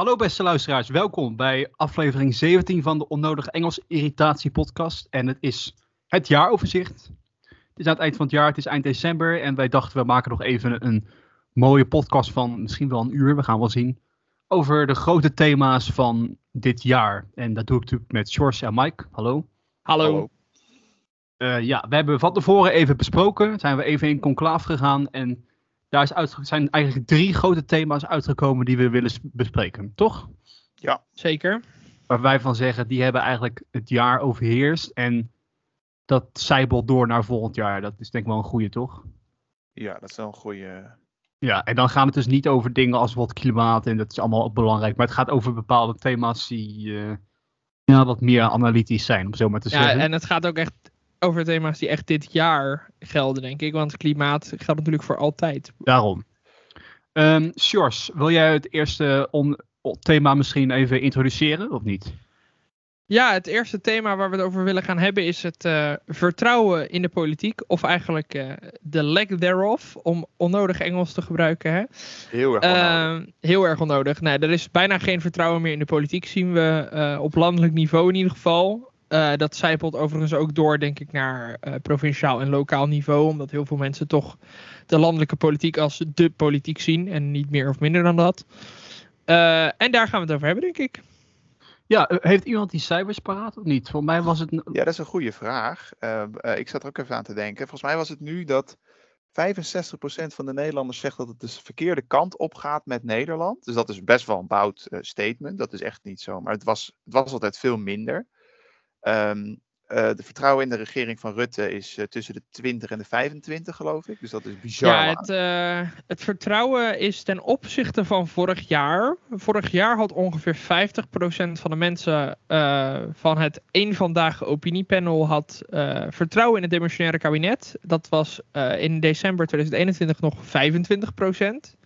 Hallo beste luisteraars, welkom bij aflevering 17 van de Onnodige Engels Irritatie podcast. En het is het jaaroverzicht. Het is aan het eind van het jaar, het is eind december en wij dachten we maken nog even een mooie podcast van misschien wel een uur, we gaan wel zien. Over de grote thema's van dit jaar. En dat doe ik natuurlijk met George en Mike. Hallo. Hallo. Uh, ja, we hebben van tevoren even besproken. Zijn we even in conclave gegaan. En daar is zijn eigenlijk drie grote thema's uitgekomen die we willen bespreken. Toch? Ja, zeker. Waar wij van zeggen, die hebben eigenlijk het jaar overheerst. En dat zijbelt door naar volgend jaar. Dat is denk ik wel een goede, toch? Ja, dat is wel een goede. Ja, en dan gaat het dus niet over dingen als wat klimaat. En dat is allemaal ook belangrijk. Maar het gaat over bepaalde thema's die eh, ja, wat meer analytisch zijn, om zo maar te Ja, zeggen. en het gaat ook echt over thema's die echt dit jaar gelden, denk ik. Want klimaat geldt natuurlijk voor altijd. Daarom. Ehm Sjors, wil jij het eerste on- thema misschien even introduceren, of niet? Ja, het eerste thema waar we het over willen gaan hebben is het eh, vertrouwen in de politiek. Of eigenlijk eh, de lack thereof, om onnodig Engels te gebruiken. Hè? Heel erg onnodig. Eh, heel erg onnodig. Nee, er is bijna geen vertrouwen meer in de politiek, zien we eh, op landelijk niveau in ieder geval. Eh, dat zijpelt overigens ook door, denk ik, naar eh, provinciaal en lokaal niveau. Omdat heel veel mensen toch de landelijke politiek als de politiek zien. En niet meer of minder dan dat. Eh, en daar gaan we het over hebben, denk ik. Ja, heeft iemand die cijfers paraat of niet? Voor mij was het... Ja, dat is een goede vraag. Eh, eh, ik zat er ook even aan te denken. Volgens mij was het nu dat 65% van de Nederlanders zegt dat het de verkeerde kant op gaat met Nederland. Dus dat is best wel een bout statement. Dat is echt niet zo. Maar het was, het was altijd veel minder. Eh, de vertrouwen in de regering van Rutte is eh, tussen de 20 en de 25, geloof ik. Dus dat is bizar. Ja, het, eh, het vertrouwen is ten opzichte van vorig jaar. Vorig jaar had ongeveer 50% van de mensen van het één vandaag opiniepanel had vertrouwen in het demissionaire kabinet. Dat was in december 2021 nog 25%.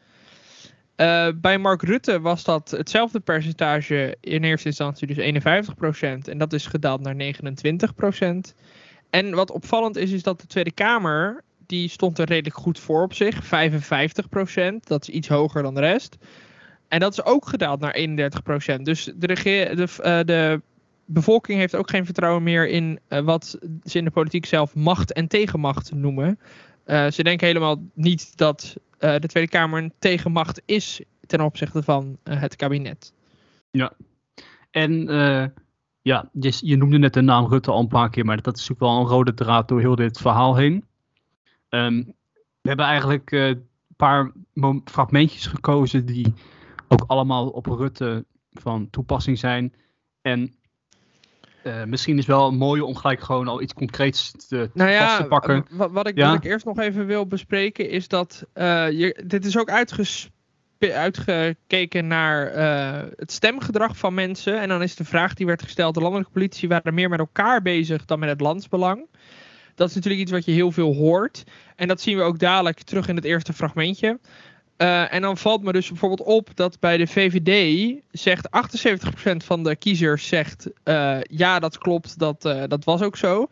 Eh, bij Mark Rutte was dat hetzelfde percentage in eerste instantie, dus 51%. En dat is gedaald naar 29%. En wat opvallend is, is dat de Tweede Kamer die stond er redelijk goed voor op zich. 55%. Dat is iets hoger dan de rest. En dat is ook gedaald naar 31%. Dus de, de, eh, de bevolking heeft ook geen vertrouwen meer in eh, wat ze in de politiek zelf macht en tegenmacht noemen. Eh, ze denken helemaal niet dat eh, de Tweede Kamer een tegenmacht is ten opzichte van eh, het kabinet. En eh, ja, je, noemde net de naam Rutte al een paar keer, maar dat is natuurlijk wel een rode draad door heel dit verhaal heen. Ehm, we hebben eigenlijk een paar fragmentjes gekozen die ook allemaal op Rutte van toepassing zijn. En eh, misschien is wel mooi om gelijk gewoon al iets concreets te, Nou vast te pakken. wat ik, Ja. wat ik eerst nog even wil bespreken is dat eh, je, dit is ook uitgekeken naar eh, het stemgedrag van mensen. En dan is de vraag die werd gesteld, de landelijke politie waren meer met elkaar bezig dan met het landsbelang. Dat is natuurlijk iets wat je heel veel hoort. En dat zien we ook dadelijk terug in het eerste fragmentje. Eh, en dan valt me dus bijvoorbeeld op dat bij de VVD zegt 78% van de kiezers zegt eh, ja dat klopt, dat, eh, dat was ook zo.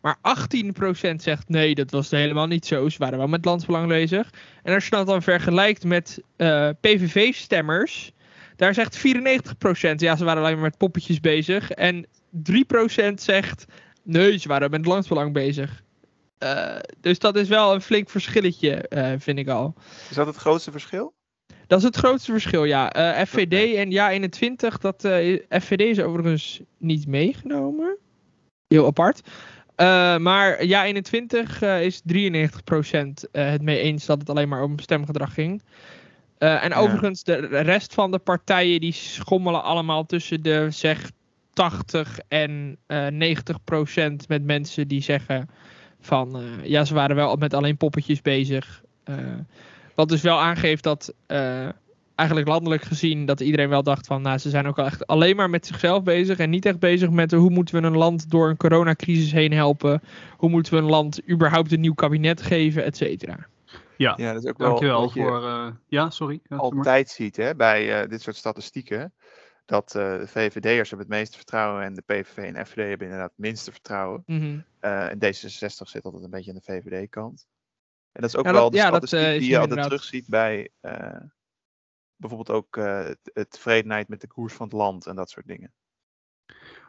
Maar 18% zegt nee, dat was helemaal niet zo. Ze waren wel met landsbelang bezig. En als je dat dan vergelijkt met PVV-stemmers, daar zegt 94% ja, ze waren alleen maar met poppetjes bezig. En 3% zegt nee, ze waren met landsbelang bezig. Eh, dus dat is wel een flink verschilletje, eh, vind ik al. Is dat het grootste verschil? Dat is het grootste verschil, ja. Eh, FVD en ja 21, dat FVD is overigens niet meegenomen. Heel apart. Maar ja 21 eh, is 93% eh, het mee eens dat het alleen maar om stemgedrag ging. En Ja. overigens, de rest van de partijen die schommelen allemaal tussen de zeg 80 en eh 90% met mensen die zeggen van eh, ja, ze waren wel met alleen poppetjes bezig. Eh, wat dus wel aangeeft dat eh, eigenlijk landelijk gezien dat iedereen wel dacht van nou, ze zijn ook al echt alleen maar met zichzelf bezig en niet echt bezig met hoe moeten we een land door een coronacrisis heen helpen. Hoe moeten we een land überhaupt een nieuw kabinet geven, et cetera. Ja, Ja, dat is ook wel dankjewel wat je voor... eh, ja, sorry. Ja, doe maar. altijd ziet hè, bij eh, dit soort statistieken. Dat eh, de VVD'ers hebben het meeste vertrouwen en de PVV en FVD hebben inderdaad het minste vertrouwen. Mhm. Eh, en D66 zit altijd een beetje aan de VVD-kant. En dat is ook Ja, wel dat- de ja, dat, statistiek is die je altijd terugziet bij, eh, bijvoorbeeld ook uh, het tevredenheid met de koers van het land en dat soort dingen.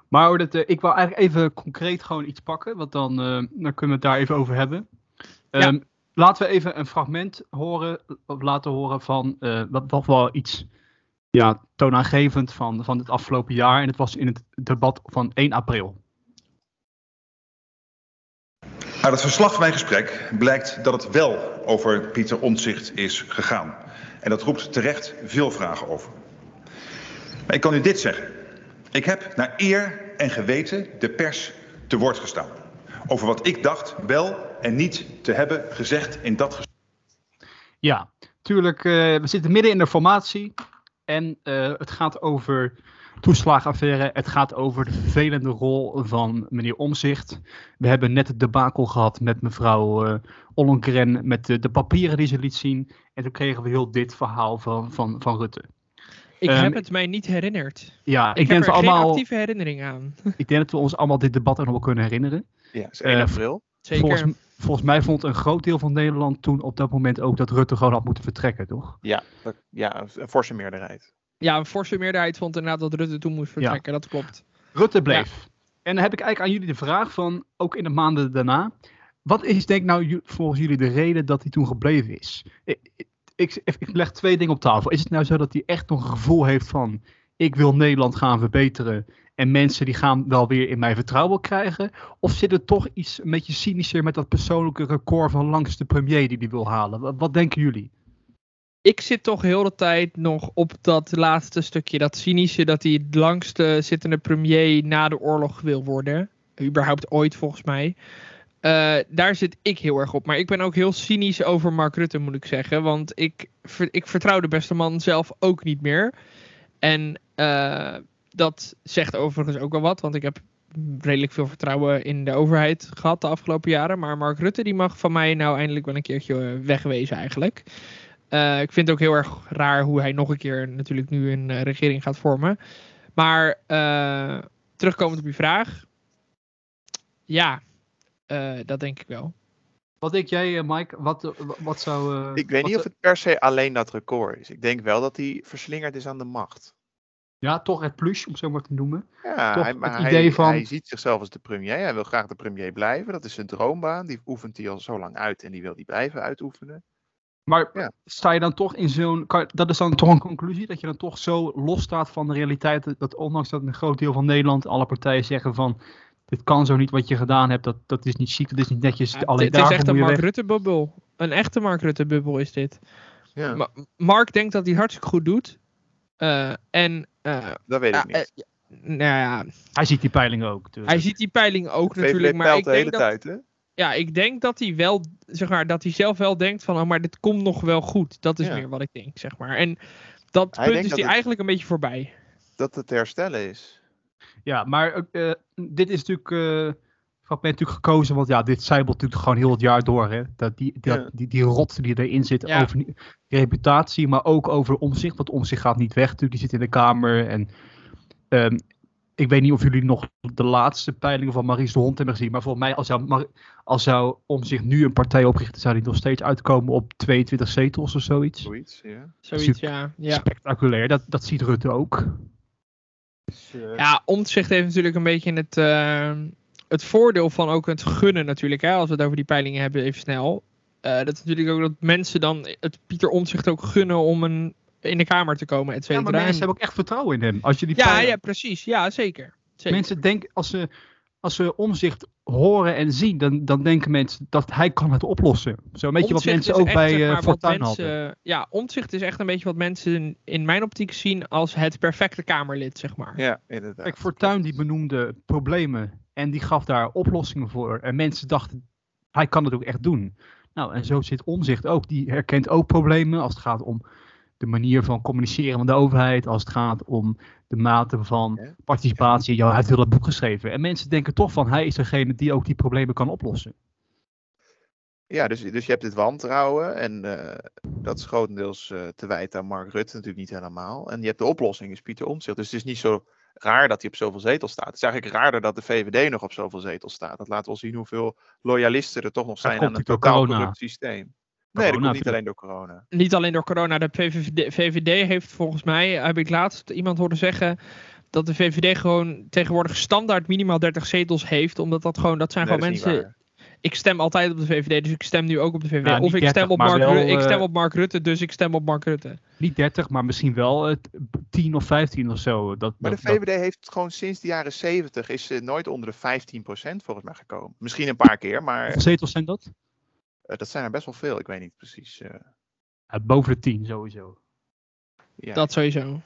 Maar dat, uh, ik wil eigenlijk even concreet gewoon iets pakken, want dan, dan kunnen we het daar even over hebben. Ja. Um, laten we even een fragment horen, of laten horen van wat toch wel iets ja, toonaangevend van, van het afgelopen jaar. En het was in het debat van 1 april. Uit het verslag van mijn gesprek blijkt dat het wel over Pieter Omtzigt is gegaan. En dat roept terecht veel vragen over. Maar ik kan u dit zeggen. Ik heb naar eer en geweten de pers te woord gestaan. Over wat ik dacht wel en niet te hebben gezegd in dat gesprek. Ja, natuurlijk. Uh, we zitten midden in de formatie. En uh, het gaat over toeslagenaffaire. Het gaat over de vervelende rol van meneer Omzicht. We hebben net het debakel gehad met mevrouw uh, Ollongren met de, de, papieren die ze liet zien. En toen kregen we heel dit verhaal van, van, van Rutte. Ik um, heb het mij niet herinnerd. Ja, ik, ik heb denk er we allemaal, geen actieve herinnering aan. Ik denk dat we ons allemaal dit debat nog wel kunnen herinneren. Ja, is 1 april. Zeker. Volgens, volgens, mij vond een groot deel van Nederland toen op dat moment ook dat Rutte gewoon had moeten vertrekken, toch? Ja, dat, ja een forse meerderheid. Ja, een forse meerderheid vond inderdaad dat Rutte toen moest vertrekken, ja. dat klopt. Rutte bleef. Ja. En dan heb ik eigenlijk aan jullie de vraag van, ook in de maanden daarna, wat is denk nou volgens jullie de reden dat hij toen gebleven is? Ik, ik, ik, leg twee dingen op tafel. Is het nou zo dat hij echt nog een gevoel heeft van, ik wil Nederland gaan verbeteren en mensen die gaan wel weer in mijn vertrouwen krijgen? Of zit er toch iets een beetje cynischer met dat persoonlijke record van langste premier die hij wil halen? Wat, denken jullie? ik zit toch heel de tijd nog op dat laatste stukje, dat cynische, dat hij het langste zittende premier na de oorlog wil worden. Überhaupt ooit volgens mij. Uh, daar zit ik heel erg op. Maar ik ben ook heel cynisch over Mark Rutte, moet ik zeggen. Want ik, ik vertrouw de beste man zelf ook niet meer. En uh, dat zegt overigens ook wel wat, want ik heb redelijk veel vertrouwen in de overheid gehad de afgelopen jaren. Maar Mark Rutte die mag van mij nou eindelijk wel een keertje wegwezen eigenlijk. Uh, ik vind het ook heel erg raar hoe hij nog een keer natuurlijk nu een uh, regering gaat vormen. Maar uh, terugkomend op je vraag. Ja, dat denk ik wel. Wat denk jij, Mike? Wat, wat zou. ik weet niet of het per se alleen dat record is. Ik denk wel dat hij verslingerd is aan de macht. Ja, toch het plus, om zo maar te noemen. Ja, toch hij, maar het idee hij, van... hij ziet zichzelf als de premier. Hij wil graag de premier blijven. Dat is zijn droombaan. Die oefent hij al zo lang uit en die wil die blijven uitoefenen. Maar ja. sta je dan toch in zo'n. Dat is dan toch een conclusie? Dat je dan toch zo los staat van de realiteit. Dat ondanks dat een groot deel van Nederland, alle partijen zeggen van. Dit kan zo niet wat je gedaan hebt. Dat, dat is niet chic, dat is niet netjes. Ja, Alleen het is echt een Mark Rutte-bubbel. Een echte Mark Rutte-bubbel is dit. Ja. Ma Mark denkt dat hij hartstikke goed doet. Uh, en. Uh, dat weet ik niet. Uh, nou ja. Hij ziet die peiling ook. Dus. Hij ziet die peiling ook natuurlijk. Maar ik de denk hele dat, tijd, hè? ja, ik denk dat hij wel, zeg maar, dat hij zelf wel denkt van, oh, maar dit komt nog wel goed. Dat is Ja. meer wat ik denk, zeg maar. En dat Hij punt is hij het- eigenlijk een beetje voorbij. Dat het te herstellen is. Ja, maar ook, eh, dit is natuurlijk. Fragment natuurlijk gekozen, want ja, dit zijbelt natuurlijk gewoon heel het jaar door. Hè? Dat die, dat, Ja. die, die rot die erin zit Ja. over die reputatie, maar ook over omzicht. Want omzicht gaat niet weg, natuurlijk. Die zit in de Kamer. En ehm, ik weet niet of jullie nog de laatste peilingen van Maries de Hond hebben gezien. Maar volgens mij, als zou, als zou omzicht nu een partij oprichten, zou die nog steeds uitkomen op 22 zetels of zoiets. Zoiets, ja. Zoiets, ja. Ja, Spectaculair, dat, dat ziet Rutte ook. Dus, eh, ja Omtzigt heeft natuurlijk een beetje het, eh, het voordeel van ook het gunnen natuurlijk. Hè, als we het over die peilingen hebben, even snel. Eh, dat is natuurlijk ook dat mensen dan het Pieter Omtzigt ook gunnen om een, in de Kamer te komen, et Ja, cetera. maar mensen En- hebben ook echt vertrouwen in hem. Als je die ja, peilen- ja, precies. Ja, zeker. zeker. Mensen denken, als ze, als ze omzicht horen en zien, dan, dan denken mensen dat hij kan het oplossen. Zo'n beetje wat Omtzigt mensen ook echt, bij zeg eh maar, Fortuyn mensen- hadden. Ja, Omtzigt is echt een beetje wat mensen in mijn optiek zien als het perfecte Kamerlid, zeg maar. ja, inderdaad. Kijk, Fortuyn die benoemde problemen en die gaf daar oplossingen voor. En mensen dachten, hij kan het ook echt doen. Nou, en zo zit omzicht ook. Die herkent ook problemen als het gaat om de manier van communiceren van de overheid. Als het gaat om de mate van participatie. Ja, hij heeft wel een boek geschreven. En mensen denken toch van, hij is degene die ook die problemen kan oplossen. Ja, dus, dus je hebt dit wantrouwen en eh, dat is grotendeels eh, te wijten aan Mark Rutte, natuurlijk niet helemaal. En je hebt de oplossing, is Pieter Omtzigt. Dus het is niet zo raar dat hij op zoveel zetels staat. Het is eigenlijk raarder dat de VVD nog op zoveel zetels staat. Dat laat wel zien hoeveel loyalisten er toch nog zijn aan een door totaal corrupt systeem. Nee, dat komt niet alleen door corona. Niet alleen door corona. De VVD, VVD heeft volgens mij, heb ik laatst iemand horen zeggen, dat de VVD gewoon tegenwoordig standaard minimaal 30 zetels heeft. Omdat dat gewoon, dat zijn Nee, gewoon dat is niet mensen. Ik stem altijd op de VVD, dus ik stem nu ook op de VVD. Nou, of ik stem, 30, op Mark, wel, ik stem eh, op Mark Rutte, dus ik stem op Mark Rutte. Niet 30, maar misschien wel eh, 10 of 15 of zo. Dat, Maar dat, de VVD heeft gewoon sinds de jaren 70 is ze nooit onder de 15% volgens mij gekomen. Misschien een paar keer, maar Hoeveel zetels zijn dat? eh, dat zijn er best wel veel. Ik weet niet precies. eh, boven de 10 sowieso. ja. Dat sowieso.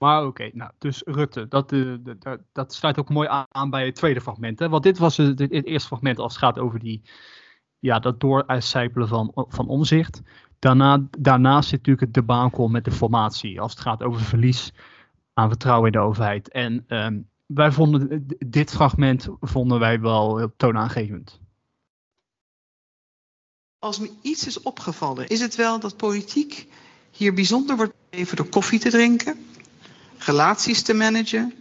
Maar oké, nou, dus Rutte, dat, eh, dat- dat, sluit ook mooi aan, bij het tweede fragment. Hè? Want dit was het, het, het eerste fragment als het gaat over die, ja, dat dooruitcijpelen van, van omzicht. Daarna, daarnaast zit natuurlijk het debakel met de formatie, als het gaat over verlies aan vertrouwen in de overheid. En ehm, wij vonden dit fragment vonden wij wel toonaangevend. Als me iets is opgevallen, is het wel dat politiek hier bijzonder wordt bedreven door koffie te drinken, relaties te managen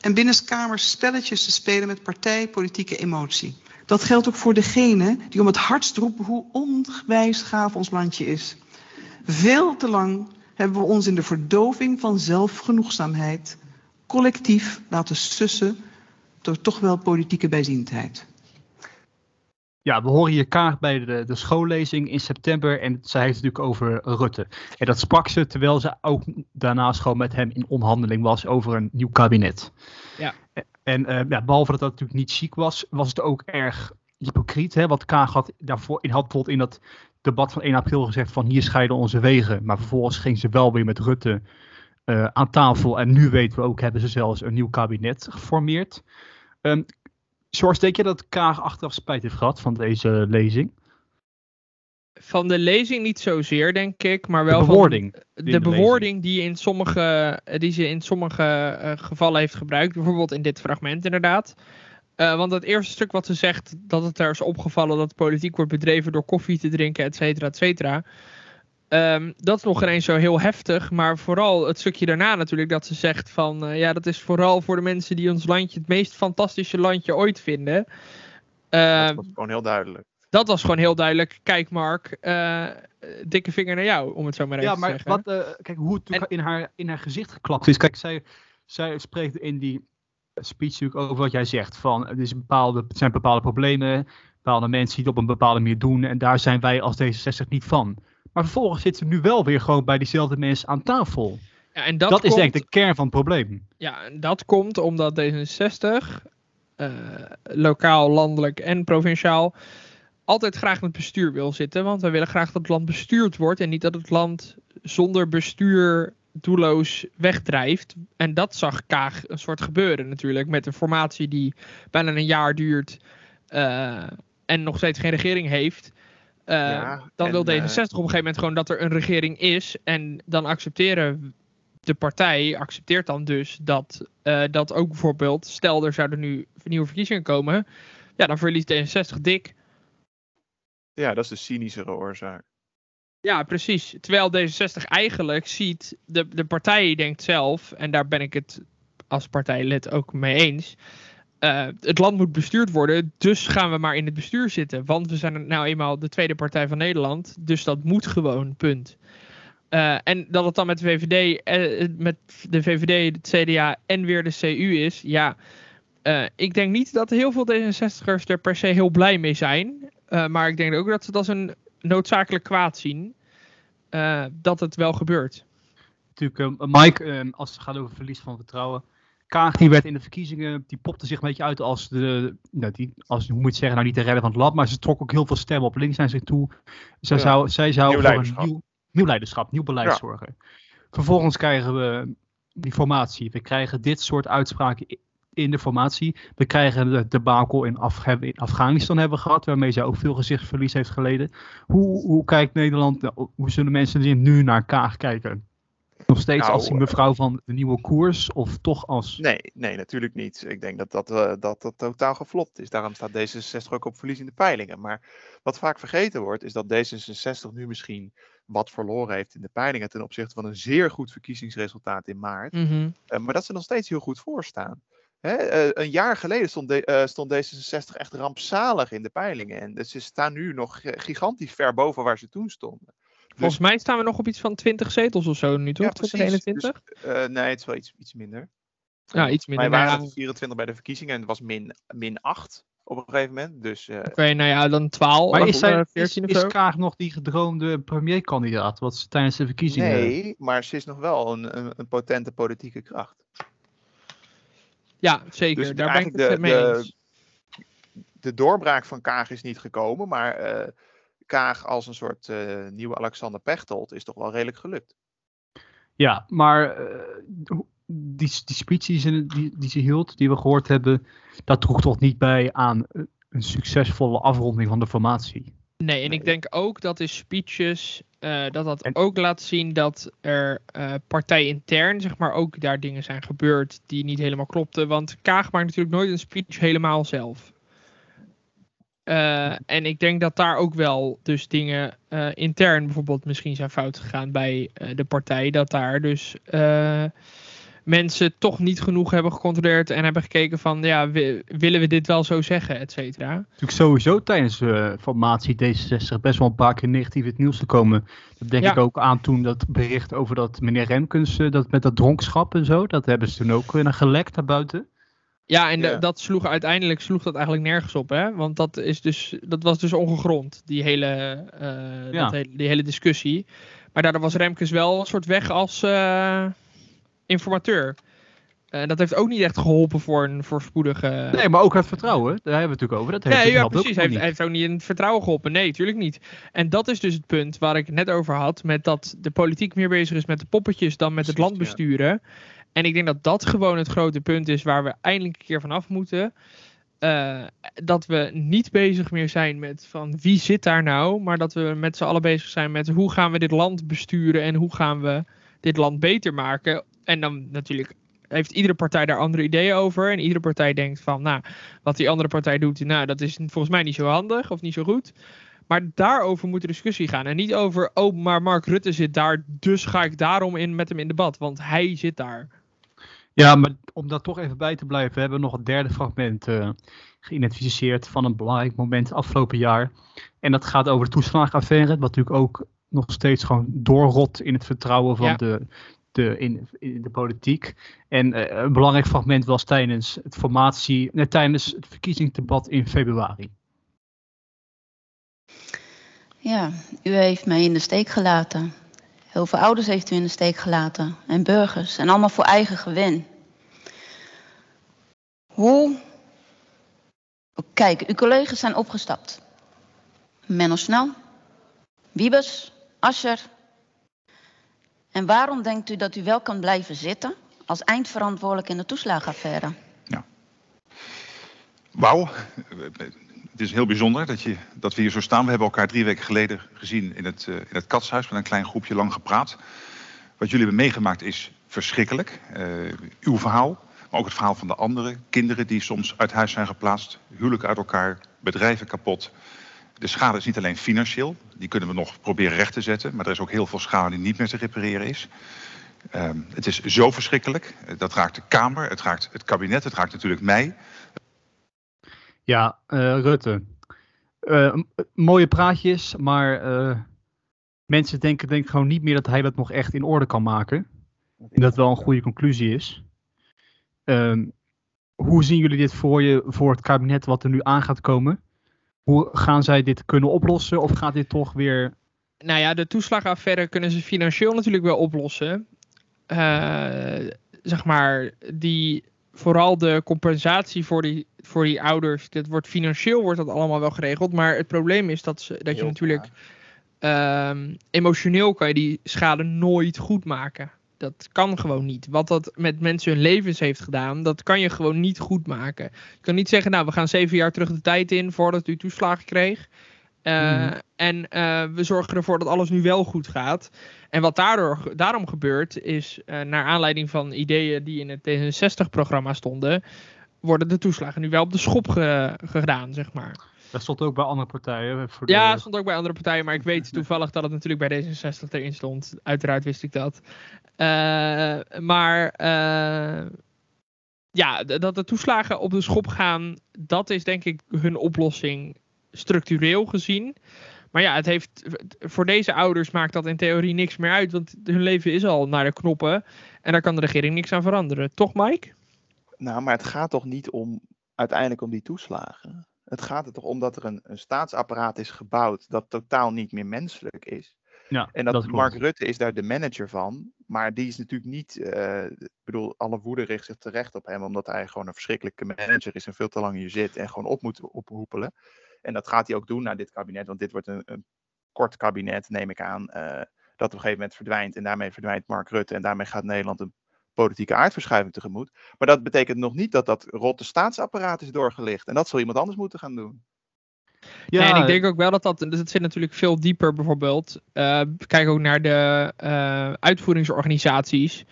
en binnenskamers spelletjes te spelen met partijpolitieke emotie. Dat geldt ook voor degene die om het hardst roepen hoe onwijs gaaf ons landje is. Veel te lang hebben we ons in de verdoving van zelfgenoegzaamheid collectief laten sussen door toch wel politieke bijziendheid. Ja, we horen hier Kaag bij de, de schoollezing in september en zij heeft het natuurlijk over Rutte. En dat sprak ze terwijl ze ook daarnaast gewoon met hem in onderhandeling was over een nieuw kabinet. Ja. En eh, ja, behalve dat dat natuurlijk niet chic was, was het ook erg hypocriet. Hè? Want Kaag had daarvoor in, had bijvoorbeeld in dat debat van 1 april gezegd van hier scheiden onze wegen. Maar vervolgens ging ze wel weer met Rutte eh, aan tafel. En nu weten we ook, hebben ze zelfs een nieuw kabinet geformeerd. Ehm George, denk je dat Kaag achteraf spijt heeft gehad van deze lezing? Van de lezing niet zozeer, denk ik, maar De wel bewoording. van in de, de bewoording die, in sommige, die ze in sommige eh, gevallen heeft gebruikt. Bijvoorbeeld in dit fragment inderdaad. Eh, want het eerste stuk wat ze zegt, dat het er is opgevallen dat politiek wordt bedreven door koffie te drinken, et cetera, et cetera. Ehm, dat is nog ineens zo heel heftig, maar vooral het stukje daarna natuurlijk dat ze zegt van, eh, ja, dat is vooral voor de mensen die ons landje het meest fantastische landje ooit vinden. Ehm, dat was gewoon heel duidelijk. dat was gewoon heel duidelijk. Kijk, Mark, eh, dikke vinger naar jou, om het zo maar even Ja, te maar zeggen. wat, eh, kijk hoe het in, haar, in haar gezicht geklapt is. Kijk, zij, zij spreekt in die speech natuurlijk over wat jij zegt. Van, er, is een bepaalde, zijn bepaalde problemen, bepaalde mensen die het op een bepaalde manier doen. En daar zijn wij als D66 niet van. Maar vervolgens zitten ze nu wel weer gewoon bij diezelfde mensen aan tafel. Ja, en Dat, dat, is komt, denk ik de kern van het probleem. Ja, en dat komt omdat D66, eh, lokaal, landelijk en provinciaal, altijd graag het bestuur wil zitten. Want wij willen graag dat het land bestuurd wordt en niet dat het land zonder bestuur doelloos wegdrijft. En dat zag Kaag een soort gebeuren natuurlijk. Met een formatie die bijna een jaar duurt eh, en nog steeds geen regering heeft. Eh, Ja, dan en, wil D66 eh, op een gegeven moment gewoon dat er een regering is. En dan accepteren de partij, accepteert dan dus dat, eh, dat ook bijvoorbeeld, stel er zouden nu nieuwe verkiezingen komen. Ja, dan verliest D66 dik. Ja, dat is de cynischere oorzaak. Ja, precies. Terwijl D66 eigenlijk ziet, de, de partij denkt zelf, en daar ben ik het als partijlid ook mee eens. Eh, het land moet bestuurd worden, dus gaan we maar in het bestuur zitten. Want we zijn nou eenmaal de tweede partij van Nederland, dus dat moet gewoon, punt. Eh, en dat het dan met de VVD, eh, met de VVD, het CDA en weer de CU is, ja. ik denk niet dat heel veel D66'ers er per se heel blij mee zijn. Maar ik denk ook dat ze het als een noodzakelijk kwaad zien. dat het wel gebeurt. Natuurlijk, Mike, als het gaat over verlies van vertrouwen. Kaag die werd in de verkiezingen, die popte zich een beetje uit als de, nou, die, als, hoe moet je het zeggen, nou niet de redder van het land, maar ze trok ook heel veel stemmen op links naar zich toe. Zij Ja. zou, zij zou Nieuw voor een nieuw, nieuw leiderschap, nieuw beleid Ja. zorgen. Vervolgens krijgen we die formatie. We krijgen dit soort uitspraken in de formatie. We krijgen de debakel in, Af, hebben we in Afghanistan hebben gehad, waarmee zij ook veel gezichtsverlies heeft geleden. Hoe, hoe kijkt Nederland, nou, hoe zullen mensen nu naar Kaag kijken? Nog steeds Nou, als die mevrouw van de nieuwe koers of toch als... Nee, nee, natuurlijk niet. Ik denk dat dat, eh, dat, dat totaal geflopt is. Daarom staat D66 ook op verlies in de peilingen. Maar wat vaak vergeten wordt, is dat D66 nu misschien wat verloren heeft in de peilingen ten opzichte van een zeer goed verkiezingsresultaat in maart. Mhm. Eh, maar dat ze nog steeds heel goed voor staan. Hè, eh, een jaar geleden stond, de- eh, stond D66 echt rampzalig in de peilingen. En dus ze staan nu nog eh, gigantisch ver boven waar ze toen stonden. Volgens mij staan we nog op iets van 20 zetels of zo nu, toch? Ja, precies. 2021? Dus, eh, nee, het is wel iets, iets minder. ja, iets minder. Wij Nou waren ja, het 24 bij de verkiezingen en het was min, min 8 op een gegeven moment. Dus eh, Oké, nou ja, dan 12 Maar of is, eh, is, 14 of is zo. Kaag nog die gedroomde premierkandidaat? Wat ze tijdens de verkiezingen. nee, maar ze is nog wel een, een, een potente politieke kracht. Ja, zeker. Dus Daar ben ik eigenlijk het de- mee de- eens. De doorbraak van Kaag is niet gekomen, maar eh, Kaag als een soort eh, nieuwe Alexander Pechtold is toch wel redelijk gelukt. Ja, maar eh, die, die speech die ze, die, die ze hield, die we gehoord hebben, dat droeg toch niet bij aan eh, een succesvolle afronding van de formatie. Nee, en ik denk ook dat in speeches eh, dat dat En- ook laat zien dat er eh partijintern, zeg maar, ook daar dingen zijn gebeurd die niet helemaal klopten. Want Kaag maakt natuurlijk nooit een speech helemaal zelf. Eh, en ik denk dat daar ook wel dus dingen eh, intern bijvoorbeeld misschien zijn fout gegaan bij eh, de partij. Dat daar dus mensen toch niet genoeg hebben gecontroleerd en hebben gekeken van ja, wi- willen we dit wel zo zeggen, et cetera. Natuurlijk sowieso tijdens de formatie D66 best wel een paar keer negatief in het nieuws te komen. Dat denk Ja. ik ook aan toen dat bericht over dat meneer Remkens, dat met dat dronkenschap en zo, dat hebben ze toen ook weer naar gelekt naar buiten. Ja, en Ja. dat sloeg uiteindelijk sloeg dat eigenlijk nergens op, hè? Want dat, is dus, dat was dus ongegrond, die hele, eh, Ja. dat die hele discussie. Maar daardoor was Remkes wel een soort weg als eh, informateur. Eh, dat heeft ook niet echt geholpen voor een voorspoedige... Nee, maar ook het vertrouwen, daar hebben we het natuurlijk over. Dat heeft, dat ja precies. Hij heeft, ook niet in het vertrouwen geholpen. Nee, natuurlijk niet. En dat is dus het punt waar ik het net over had. Met dat de politiek meer bezig is met de poppetjes dan met het Precies, land ja. En ik denk dat dat gewoon het grote punt is waar we eindelijk een keer vanaf moeten. Eh, dat we niet bezig meer zijn met van wie zit daar nou. Maar dat we met z'n allen bezig zijn met hoe gaan we dit land besturen. En hoe gaan we dit land beter maken. En dan natuurlijk heeft iedere partij daar andere ideeën over. En iedere partij denkt van, nou, wat die andere partij doet, nou, dat is volgens mij niet zo handig of niet zo goed. Maar daarover moet de discussie gaan. En niet over, oh, maar Mark Rutte zit daar, dus ga ik daarom in met hem in debat. Want hij zit daar. Ja, maar om daar toch even bij te blijven, we hebben nog een derde fragment eh, geïdentificeerd van een belangrijk moment afgelopen jaar. En dat gaat over de toeslagenaffaire, wat natuurlijk ook nog steeds gewoon doorrot in het vertrouwen van Ja. de, de, in, in de politiek. En eh, een belangrijk fragment was tijdens het formatie, nee, tijdens het verkiezingsdebat in februari. Ja, u heeft mij in de steek gelaten. Heel veel ouders heeft u in de steek gelaten. En burgers. En allemaal voor eigen gewin. Hoe... Kijk, uw collega's zijn opgestapt. Menno Snel. Wiebes. Ascher. En waarom denkt u dat u wel kan blijven zitten... als eindverantwoordelijk in de toeslagenaffaire? Wauw, het is heel bijzonder dat, je, dat we hier zo staan. We hebben elkaar drie weken geleden gezien in het, eh, in het katshuis met een klein groepje lang gepraat. Wat jullie hebben meegemaakt is verschrikkelijk. Eh, uw verhaal, maar ook het verhaal van de anderen. Kinderen die soms uit huis zijn geplaatst, huwelijken uit elkaar, bedrijven kapot. De schade is niet alleen financieel, die kunnen we nog proberen recht te zetten. Maar er is ook heel veel schade die niet meer te repareren is. Ehm, het is zo verschrikkelijk. Eh, Dat raakt de Kamer, het raakt het kabinet, het raakt natuurlijk mij. Ja, eh, Rutte. Eh, mooie praatjes, maar eh, mensen denken, denken gewoon niet meer dat hij dat nog echt in orde kan maken. En dat wel een goede conclusie is. Ehm, hoe zien jullie dit voor je, voor het kabinet wat er nu aan gaat komen? Hoe gaan zij dit kunnen oplossen of gaat dit toch weer... Nou ja, de toeslagenaffaire kunnen ze financieel natuurlijk wel oplossen. Eh, zeg maar, die, vooral de compensatie voor die, voor die ouders. Dit wordt, financieel wordt dat allemaal wel geregeld. Maar het probleem is dat, ze, dat je natuurlijk... ehm, emotioneel kan je die schade nooit goed maken. Dat kan gewoon niet. Wat dat met mensen hun levens heeft gedaan, dat kan je gewoon niet goed maken. Je kan niet zeggen, nou, we gaan zeven jaar terug de tijd in voordat u toeslagen kreeg. Eh, Mhm. En eh, we zorgen ervoor dat alles nu wel goed gaat. En wat daardoor, daarom gebeurt, is eh, naar aanleiding van ideeën die in het D66-programma stonden, worden de toeslagen nu wel op de schop ge- gedaan, zeg maar. Dat stond ook bij andere partijen. Voor de- Ja, het stond ook bij andere partijen, maar ik weet toevallig dat het natuurlijk bij D66 erin stond. Uiteraard wist ik dat. Eh, maar eh, ja, dat de toeslagen op de schop gaan, dat is denk ik hun oplossing structureel gezien. Maar ja, het heeft, voor deze ouders maakt dat in theorie niks meer uit, want hun leven is al naar de knoppen en daar kan de regering niks aan veranderen. Toch, Mike? Nou, maar het gaat toch niet om uiteindelijk om die toeslagen. Het gaat er toch om dat er een, een staatsapparaat is gebouwd dat totaal niet meer menselijk is. Ja, En dat. Mark Rutte is daar de manager van. Maar die is natuurlijk niet. eh, ik bedoel, alle woede richt zich terecht op hem. Omdat hij gewoon een verschrikkelijke manager is. En veel te lang hier zit. En gewoon op moet ophoepelen. En dat gaat hij ook doen naar dit kabinet. Want dit wordt een, een kort kabinet, neem ik aan. eh, dat op een gegeven moment verdwijnt. En daarmee verdwijnt Mark Rutte. En daarmee gaat Nederland een politieke aardverschuiving tegemoet. Maar dat betekent nog niet dat dat rotte staatsapparaat is doorgelicht. En dat zal iemand anders moeten gaan doen. Ja, Nee, en ik denk ook wel dat dat, dus het zit natuurlijk veel dieper bijvoorbeeld. eh, kijk ook naar de eh, uitvoeringsorganisaties.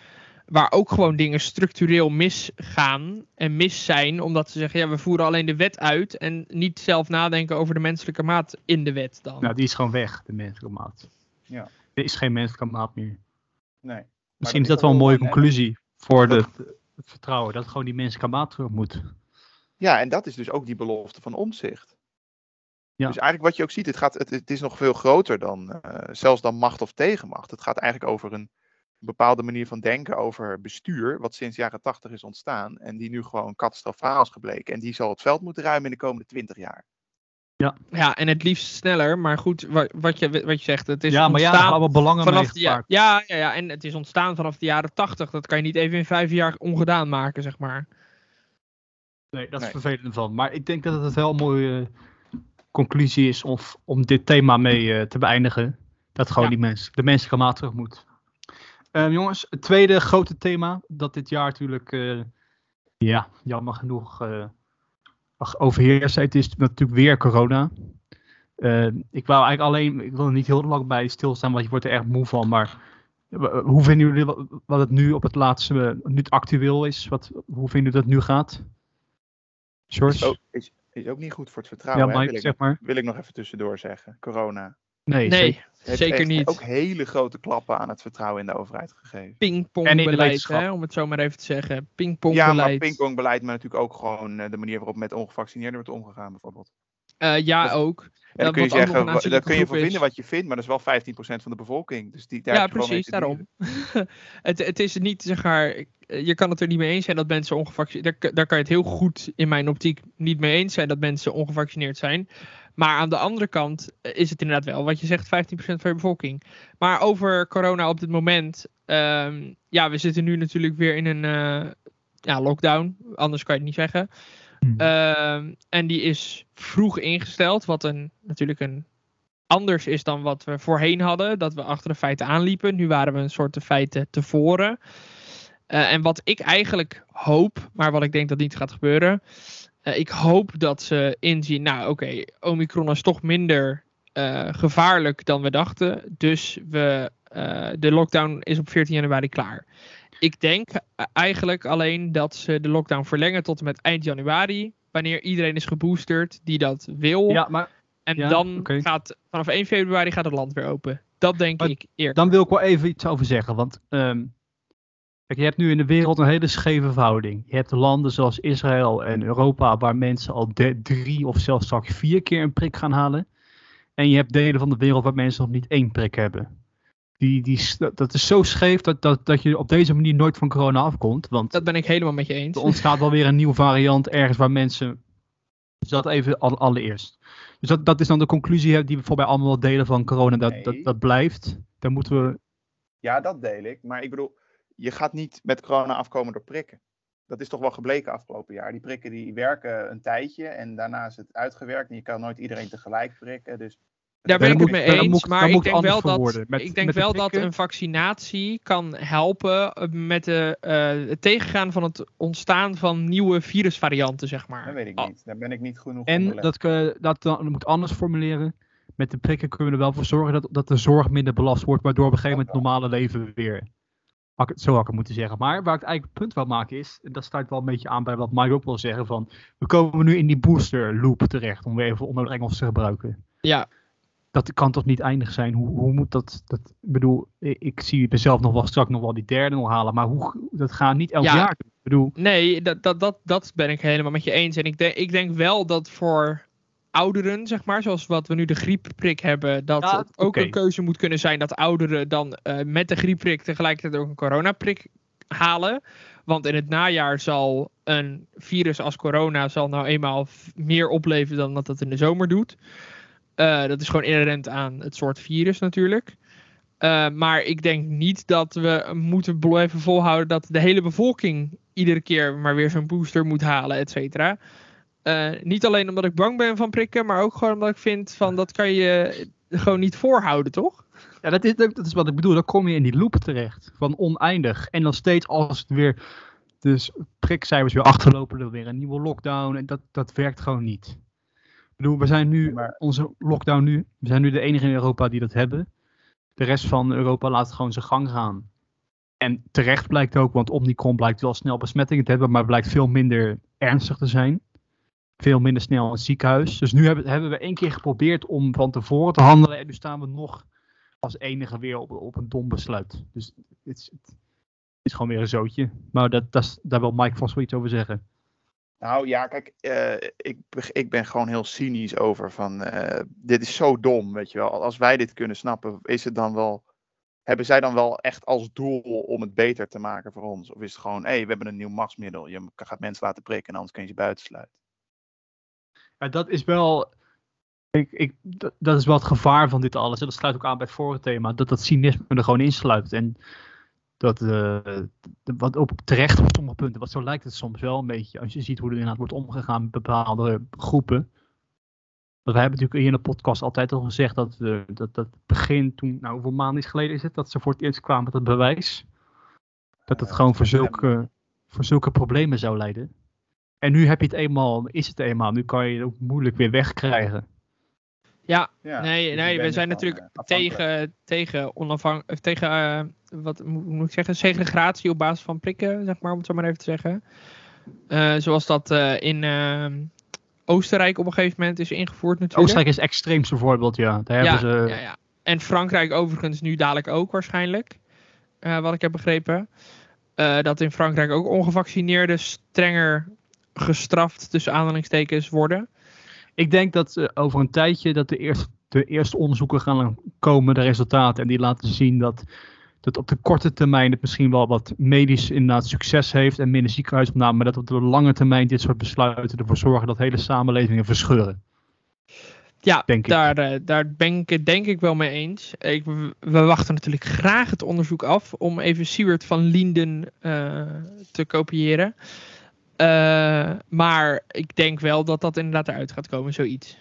Waar ook gewoon dingen structureel misgaan en mis zijn. Omdat ze zeggen, ja, we voeren alleen de wet uit. En niet zelf nadenken over de menselijke maat in de wet dan. nou, die is gewoon weg, de menselijke maat. Ja. Er is geen menselijke maat meer. Nee. Misschien is dat wel een mooie conclusie voor de, het vertrouwen. Dat gewoon die menselijke maat terug moet. Ja, en dat is dus ook die belofte van omzicht. Ja. Dus eigenlijk wat je ook ziet, het, gaat, het, het is nog veel groter dan eh, zelfs dan macht of tegenmacht. Het gaat eigenlijk over een bepaalde manier van denken over bestuur, wat sinds jaren tachtig is ontstaan en die nu gewoon catastrofaal is gebleken. En die zal het veld moeten ruimen in de komende twintig jaar. Ja, en het liefst sneller. Maar goed, wa- wat je, wat je zegt, het is ja, maar ja, ontstaan allemaal belangen vanaf de, ja, ja, ja, ja, en het is ontstaan vanaf de jaren tachtig. Dat kan je niet even in vijf jaar ongedaan maken, zeg maar. Nee, dat is Nee. vervelend van. Maar ik denk dat het wel een mooie eh, conclusie is of, om dit thema mee eh, te beëindigen. Dat gewoon Ja. die mens, de menselijke maat terug moet. Ehm, jongens, het tweede grote thema dat dit jaar natuurlijk, eh, ja, jammer genoeg eh ach, overheerst. Het is natuurlijk weer corona. Eh, ik wou eigenlijk alleen, ik wil er niet heel lang bij stilstaan, want je wordt er echt moe van. Maar eh, hoe vinden jullie wat, wat het nu op het laatste, nu het actueel is? Wat, hoe vinden jullie dat het nu gaat? George? Is ook, is, is ook niet goed voor het vertrouwen. ja, hè, Mike, wil, ik, zeg maar. wil ik nog even tussendoor zeggen. Corona. Nee, Nee, zeker. Heeft zeker echt niet. ook hele grote klappen aan het vertrouwen in de overheid gegeven. Pingpongbeleid, hè, om het zo maar even te zeggen. Ja, maar Pingpongbeleid. pingpongbeleid, maar natuurlijk ook gewoon eh, de manier waarop met ongevaccineerden wordt omgegaan bijvoorbeeld. Eh, ja, Dat- ook. Ja, dan kun je zeggen, daar kun je groep vinden wat je vindt, maar dat is wel 15% van de bevolking. Dus die, daar Ja, precies, daarom. het, het is niet, zeg maar, eh, je kan het er niet mee eens zijn dat mensen ongevaccineerd daar, daar kan je het heel goed in mijn optiek niet mee eens zijn dat mensen ongevaccineerd zijn. Maar aan de andere kant eh, is het inderdaad wel, wat je zegt, 15% van je bevolking. Maar over corona op dit moment, ehm, ja, we zitten nu natuurlijk weer in een eh, ja, lockdown, anders kan je het niet zeggen. Hmm. Ehm, en die is vroeg ingesteld, wat een, natuurlijk een anders is dan wat we voorheen hadden. Dat we achter de feiten aanliepen. Nu waren we een soort de feiten tevoren. Eh, en wat ik eigenlijk hoop, maar wat ik denk dat niet gaat gebeuren. Eh, ik hoop dat ze inzien, nou oké, Omicron is toch minder eh, gevaarlijk dan we dachten. Dus we, eh, de lockdown is op 14 januari klaar. Ik denk eigenlijk alleen dat ze de lockdown verlengen tot en met eind januari. Wanneer iedereen is geboosterd die dat wil. Ja, maar En Ja, dan gaat vanaf 1 februari gaat het land weer open. Dat denk Maar ik eerder. dan wil ik wel even iets over zeggen. Want ehm, kijk, je hebt nu in de wereld een hele scheve verhouding. Je hebt landen zoals Israël en Europa waar mensen al de- drie of zelfs straks vier keer een prik gaan halen. En je hebt delen van de wereld waar mensen nog niet één prik hebben. Die, die, dat- is zo scheef dat, dat, dat je op deze manier nooit van corona afkomt. Want Dat ben ik helemaal met je eens. er ontstaat wel weer een nieuwe variant ergens waar mensen. Dus dat even al, allereerst. Dus dat, dat is dan de conclusie die we voorbij allemaal wel delen van corona. Dat, Nee. dat, dat blijft. Daar moeten we. Ja, dat deel ik. Maar ik bedoel, je gaat niet met corona afkomen door prikken. Dat is toch wel gebleken afgelopen jaar. Die prikken die werken een tijdje en daarna is het uitgewerkt. En je kan nooit iedereen tegelijk prikken. Dus Daar ben ik het mee eens. moet- maar ik denk wel, dat. Met- ik denk met de wel dat een vaccinatie kan helpen eh, met de, eh, het tegengaan van het ontstaan van nieuwe virusvarianten, zeg maar. dat weet ik niet. Daar ben ik niet genoeg En dat, ke- dat dan, moet anders formuleren. Met de prikken kunnen we er wel voor zorgen dat, dat de zorg minder belast wordt. Waardoor op een gegeven moment het normale leven weer. Had ik het- Zo had ik het moeten zeggen. Maar waar ik het eigenlijk het punt wil maken is. En dat sluit wel een beetje aan bij wat Mike ook wil zeggen. Van, we komen nu in die booster loop terecht. Om weer even onnodig Engels te gebruiken. Ja, dat kan toch niet eindig zijn? Hoe, hoe moet dat, dat? Ik bedoel, ik, zie mezelf nog wel straks nog wel die derde nog halen, maar hoe, dat gaat niet elk Ja. jaar. Ik bedoel, Nee, dat, dat, dat, dat ben ik helemaal met je eens. En ik, denk ik denk wel dat voor ouderen, zeg maar, zoals wat we nu de griepprik hebben, dat Ja, ook een keuze moet kunnen zijn dat ouderen dan eh, met de griepprik tegelijkertijd ook een coronaprik halen. Want in het najaar zal een virus als corona zal nou eenmaal meer opleveren dan dat het in de zomer doet. Eh, dat is gewoon inherent aan het soort virus natuurlijk. Eh, maar ik denk niet dat we moeten blijven volhouden dat de hele bevolking iedere keer maar weer zo'n booster moet halen, et cetera. Eh, niet alleen omdat ik bang ben van prikken, maar ook gewoon omdat ik vind van dat kan je gewoon niet voorhouden, toch? Ja, dat is, dat is wat ik bedoel. Dan kom je in die loop terecht. Van oneindig. En dan steeds als het weer. Dus prikcijfers weer achterlopen, dan weer een nieuwe lockdown. En dat, dat werkt gewoon niet. Ik bedoel, we zijn nu. Onze lockdown nu. We zijn nu de enige in Europa die dat hebben. De rest van Europa laat gewoon zijn gang gaan. En terecht blijkt ook, want Omicron blijkt wel snel besmettingen te hebben, maar blijkt veel minder ernstig te zijn. Veel minder snel het ziekenhuis. Dus nu hebben, hebben we één keer geprobeerd om van tevoren te handelen. En nu staan we nog als enige weer op, op een dom besluit. Dus het is, het is gewoon weer een zootje. Maar dat, dat daar wil Mike vast wel iets over zeggen. Nou ja, kijk, eh, ik, ik ben gewoon heel cynisch over van, eh, dit is zo dom, weet je wel. Als wij dit kunnen snappen, is het dan wel, hebben zij dan wel echt als doel om het beter te maken voor ons? Of is het gewoon, hé, hey, we hebben een nieuw machtsmiddel, je gaat mensen laten prikken en anders kun je ze buitensluiten. Ja, dat is wel. Ik, ik, dat, is wel het gevaar van dit alles. En dat sluit ook aan bij het vorige thema. Dat dat cynisme er gewoon insluit. En dat, eh, wat ook terecht op sommige punten, wat zo lijkt het soms wel een beetje. Als je ziet hoe er inderdaad wordt omgegaan met bepaalde groepen. Want wij hebben natuurlijk hier in de podcast altijd al gezegd dat eh, dat, dat begin toen, nou hoeveel maanden is geleden is het, dat ze voor het eerst kwamen met het bewijs. Dat het gewoon voor zulke, voor zulke problemen zou leiden. En nu heb je het eenmaal, is het eenmaal, nu kan je het ook moeilijk weer wegkrijgen. Ja, Ja, nee, dus nee we zijn natuurlijk eh, tegen, tegen, onafhang, of tegen eh, wat moet ik zeggen, segregatie op basis van prikken, zeg maar, om het zo maar even te zeggen. Eh, zoals dat eh, in eh, Oostenrijk op een gegeven moment is ingevoerd natuurlijk. Oostenrijk is het extreemste voorbeeld, ja. Daar ja, hebben ze, ja, ja. En Frankrijk overigens nu dadelijk ook waarschijnlijk. eh, wat ik heb begrepen. Eh, dat in Frankrijk ook ongevaccineerden strenger gestraft tussen aanhalingstekens worden. Ik denk dat eh, over een tijdje dat de eerste, de eerste onderzoeken gaan komen, de resultaten. En die laten zien dat, dat op de korte termijn het misschien wel wat medisch inderdaad succes heeft en minder ziekenhuisopname. Maar dat op de lange termijn dit soort besluiten ervoor zorgen dat hele samenlevingen verscheuren. Ja, daar, eh, daar ben ik het denk ik wel mee eens. Ik, we wachten natuurlijk graag het onderzoek af om even Siewert van Linden eh, te kopiëren. Eh, maar ik denk wel dat dat inderdaad eruit gaat komen, zoiets.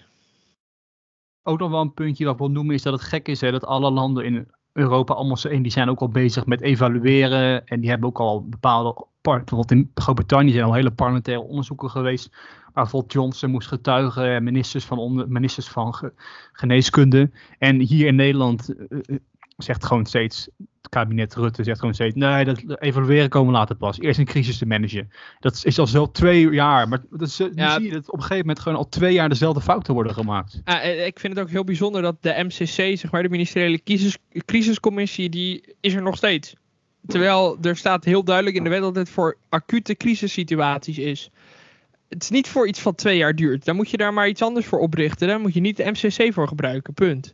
Ook nog wel een puntje dat ik wil noemen is dat het gek is hè, dat alle landen in Europa allemaal zo één, die zijn ook al bezig met evalueren. En die hebben ook al bepaalde, bijvoorbeeld in Groot-Brittannië zijn al hele parlementaire onderzoeken geweest. Waar bijvoorbeeld Johnson moest getuigen en ministers van, onder, ministers van ge- geneeskunde. En hier in Nederland eh, eh, zegt gewoon steeds, het kabinet Rutte zegt gewoon steeds, nee, dat evalueren komen later pas. Eerst een crisis te managen. Dat is al zo twee jaar, maar dat is, nu Ja. zie je dat op een gegeven moment gewoon al twee jaar dezelfde fouten worden gemaakt. Eh, ik vind het ook heel bijzonder dat de MCC, zeg maar, de ministeriële crisis, crisiscommissie, die is er nog steeds. Terwijl er staat heel duidelijk in de wet dat het voor acute crisissituaties is. Het is niet voor iets van twee jaar duurt. Dan moet je daar maar iets anders voor oprichten. Daar moet je niet de MCC voor gebruiken. Punt.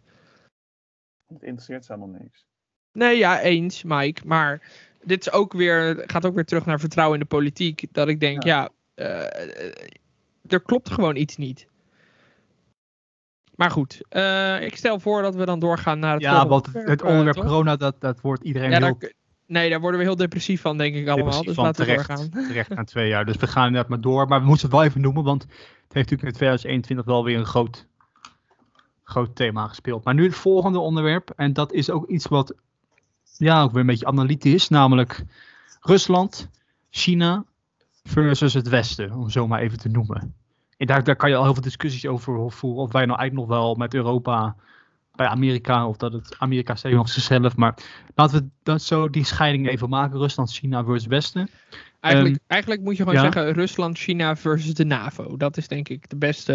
Het interesseert ze allemaal niks. Nee, ja, eens, Mike. Maar dit is ook weer, gaat ook weer terug naar vertrouwen in de politiek. Dat ik denk, ja, eh, eh, er klopt gewoon iets niet. Maar goed, eh, ik stel voor dat we dan doorgaan naar het Ja, want het, het onderwerp corona, dat, dat wordt iedereen Ja, heel daar, nee, daar worden we heel depressief van, denk ik allemaal. depressief Dus van. laten we Terecht, doorgaan. terecht na twee jaar. Dus we gaan inderdaad maar door. Maar we moeten het wel even noemen, want het heeft natuurlijk in 2021 wel weer een groot, groot thema gespeeld. Maar nu het volgende onderwerp. En dat is ook iets wat, ja, ook weer een beetje analytisch. Namelijk Rusland, China versus het Westen, om zo maar even te noemen. En daar, daar kan je al heel veel discussies over voeren. Of wij nou eigenlijk nog wel met Europa bij Amerika, of dat het Amerika steeds nog zichzelf. Maar laten we dat zo die scheiding even maken. Rusland, China versus Westen. Eigenlijk, Ehm, eigenlijk moet je gewoon ja. zeggen Rusland, China versus de NAVO. Dat is denk ik de beste.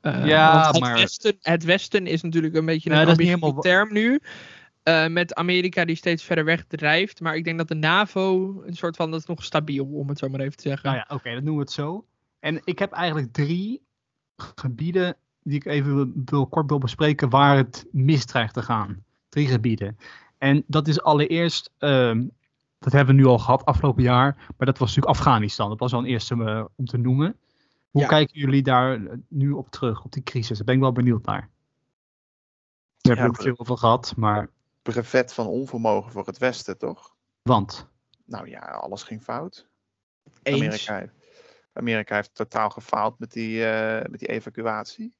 eh, Ja, want het, maar- westen, het Westen is natuurlijk een beetje Ja, een ambiguë helemaal term nu. eh, met Amerika die steeds verder weg drijft. Maar ik denk dat de NAVO een soort van, dat is nog stabiel, om het zo maar even te zeggen. Nou ja, oké, dat noemen we het zo. En ik heb eigenlijk drie gebieden die ik even wil, wil- kort wil bespreken waar het mis dreigt te gaan. Drie gebieden. En dat is allereerst, ehm, dat hebben we nu al gehad afgelopen jaar, maar dat was natuurlijk Afghanistan. Dat was al een eerste eh, om te noemen. Hoe Ja. kijken jullie daar eh, nu op terug, op die crisis? Daar ben ik wel benieuwd naar. Daar hebben we Ja, ook veel over gehad, maar Brevet van onvermogen voor het Westen, toch? want. Nou ja, alles ging fout. Eens. Amerika, heeft- Amerika heeft totaal gefaald met die, eh, met die evacuatie.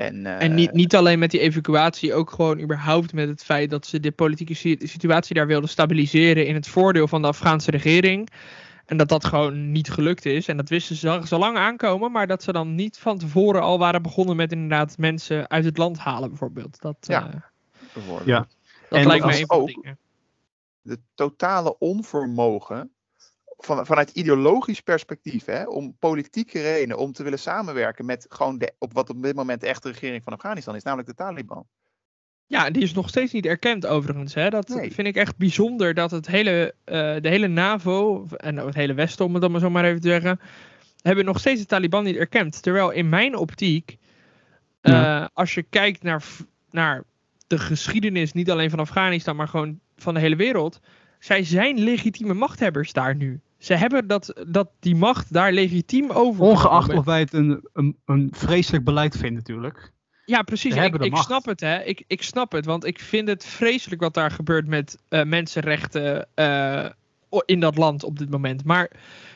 En, eh, En niet, niet alleen met die evacuatie, ook gewoon überhaupt met het feit dat ze de politieke si- situatie daar wilden stabiliseren in het voordeel van de Afghaanse regering. En dat dat gewoon niet gelukt is. En dat wisten ze al zo lang aankomen, maar dat ze dan niet van tevoren al waren begonnen met inderdaad mensen uit het land halen bijvoorbeeld. Dat, Ja. eh, bijvoorbeeld. Ja. dat En lijkt me een van de ook- dingen. de totale onvermogen van, vanuit ideologisch perspectief, hè, om politieke redenen, om te willen samenwerken met gewoon de, op wat op dit moment de echte regering van Afghanistan is, namelijk de Taliban. Ja, die is nog steeds niet erkend overigens. Hè. Dat Nee. vind ik echt bijzonder dat het hele, eh, de hele NAVO en het hele Westen, om het dan maar zo maar even te zeggen, hebben nog steeds de Taliban niet erkend. Terwijl in mijn optiek, eh, Ja. als je kijkt naar, naar de geschiedenis, niet alleen van Afghanistan, maar gewoon van de hele wereld, zij zijn legitieme machthebbers daar nu. Ze hebben dat, dat die macht daar legitiem over. Ongeacht of wij het een, een, een vreselijk beleid vinden natuurlijk. Ja, precies. Ik, ik snap het, hè. Ik, ik snap het, want ik vind het vreselijk wat daar gebeurt met eh, mensenrechten eh, in dat land op dit moment. Maar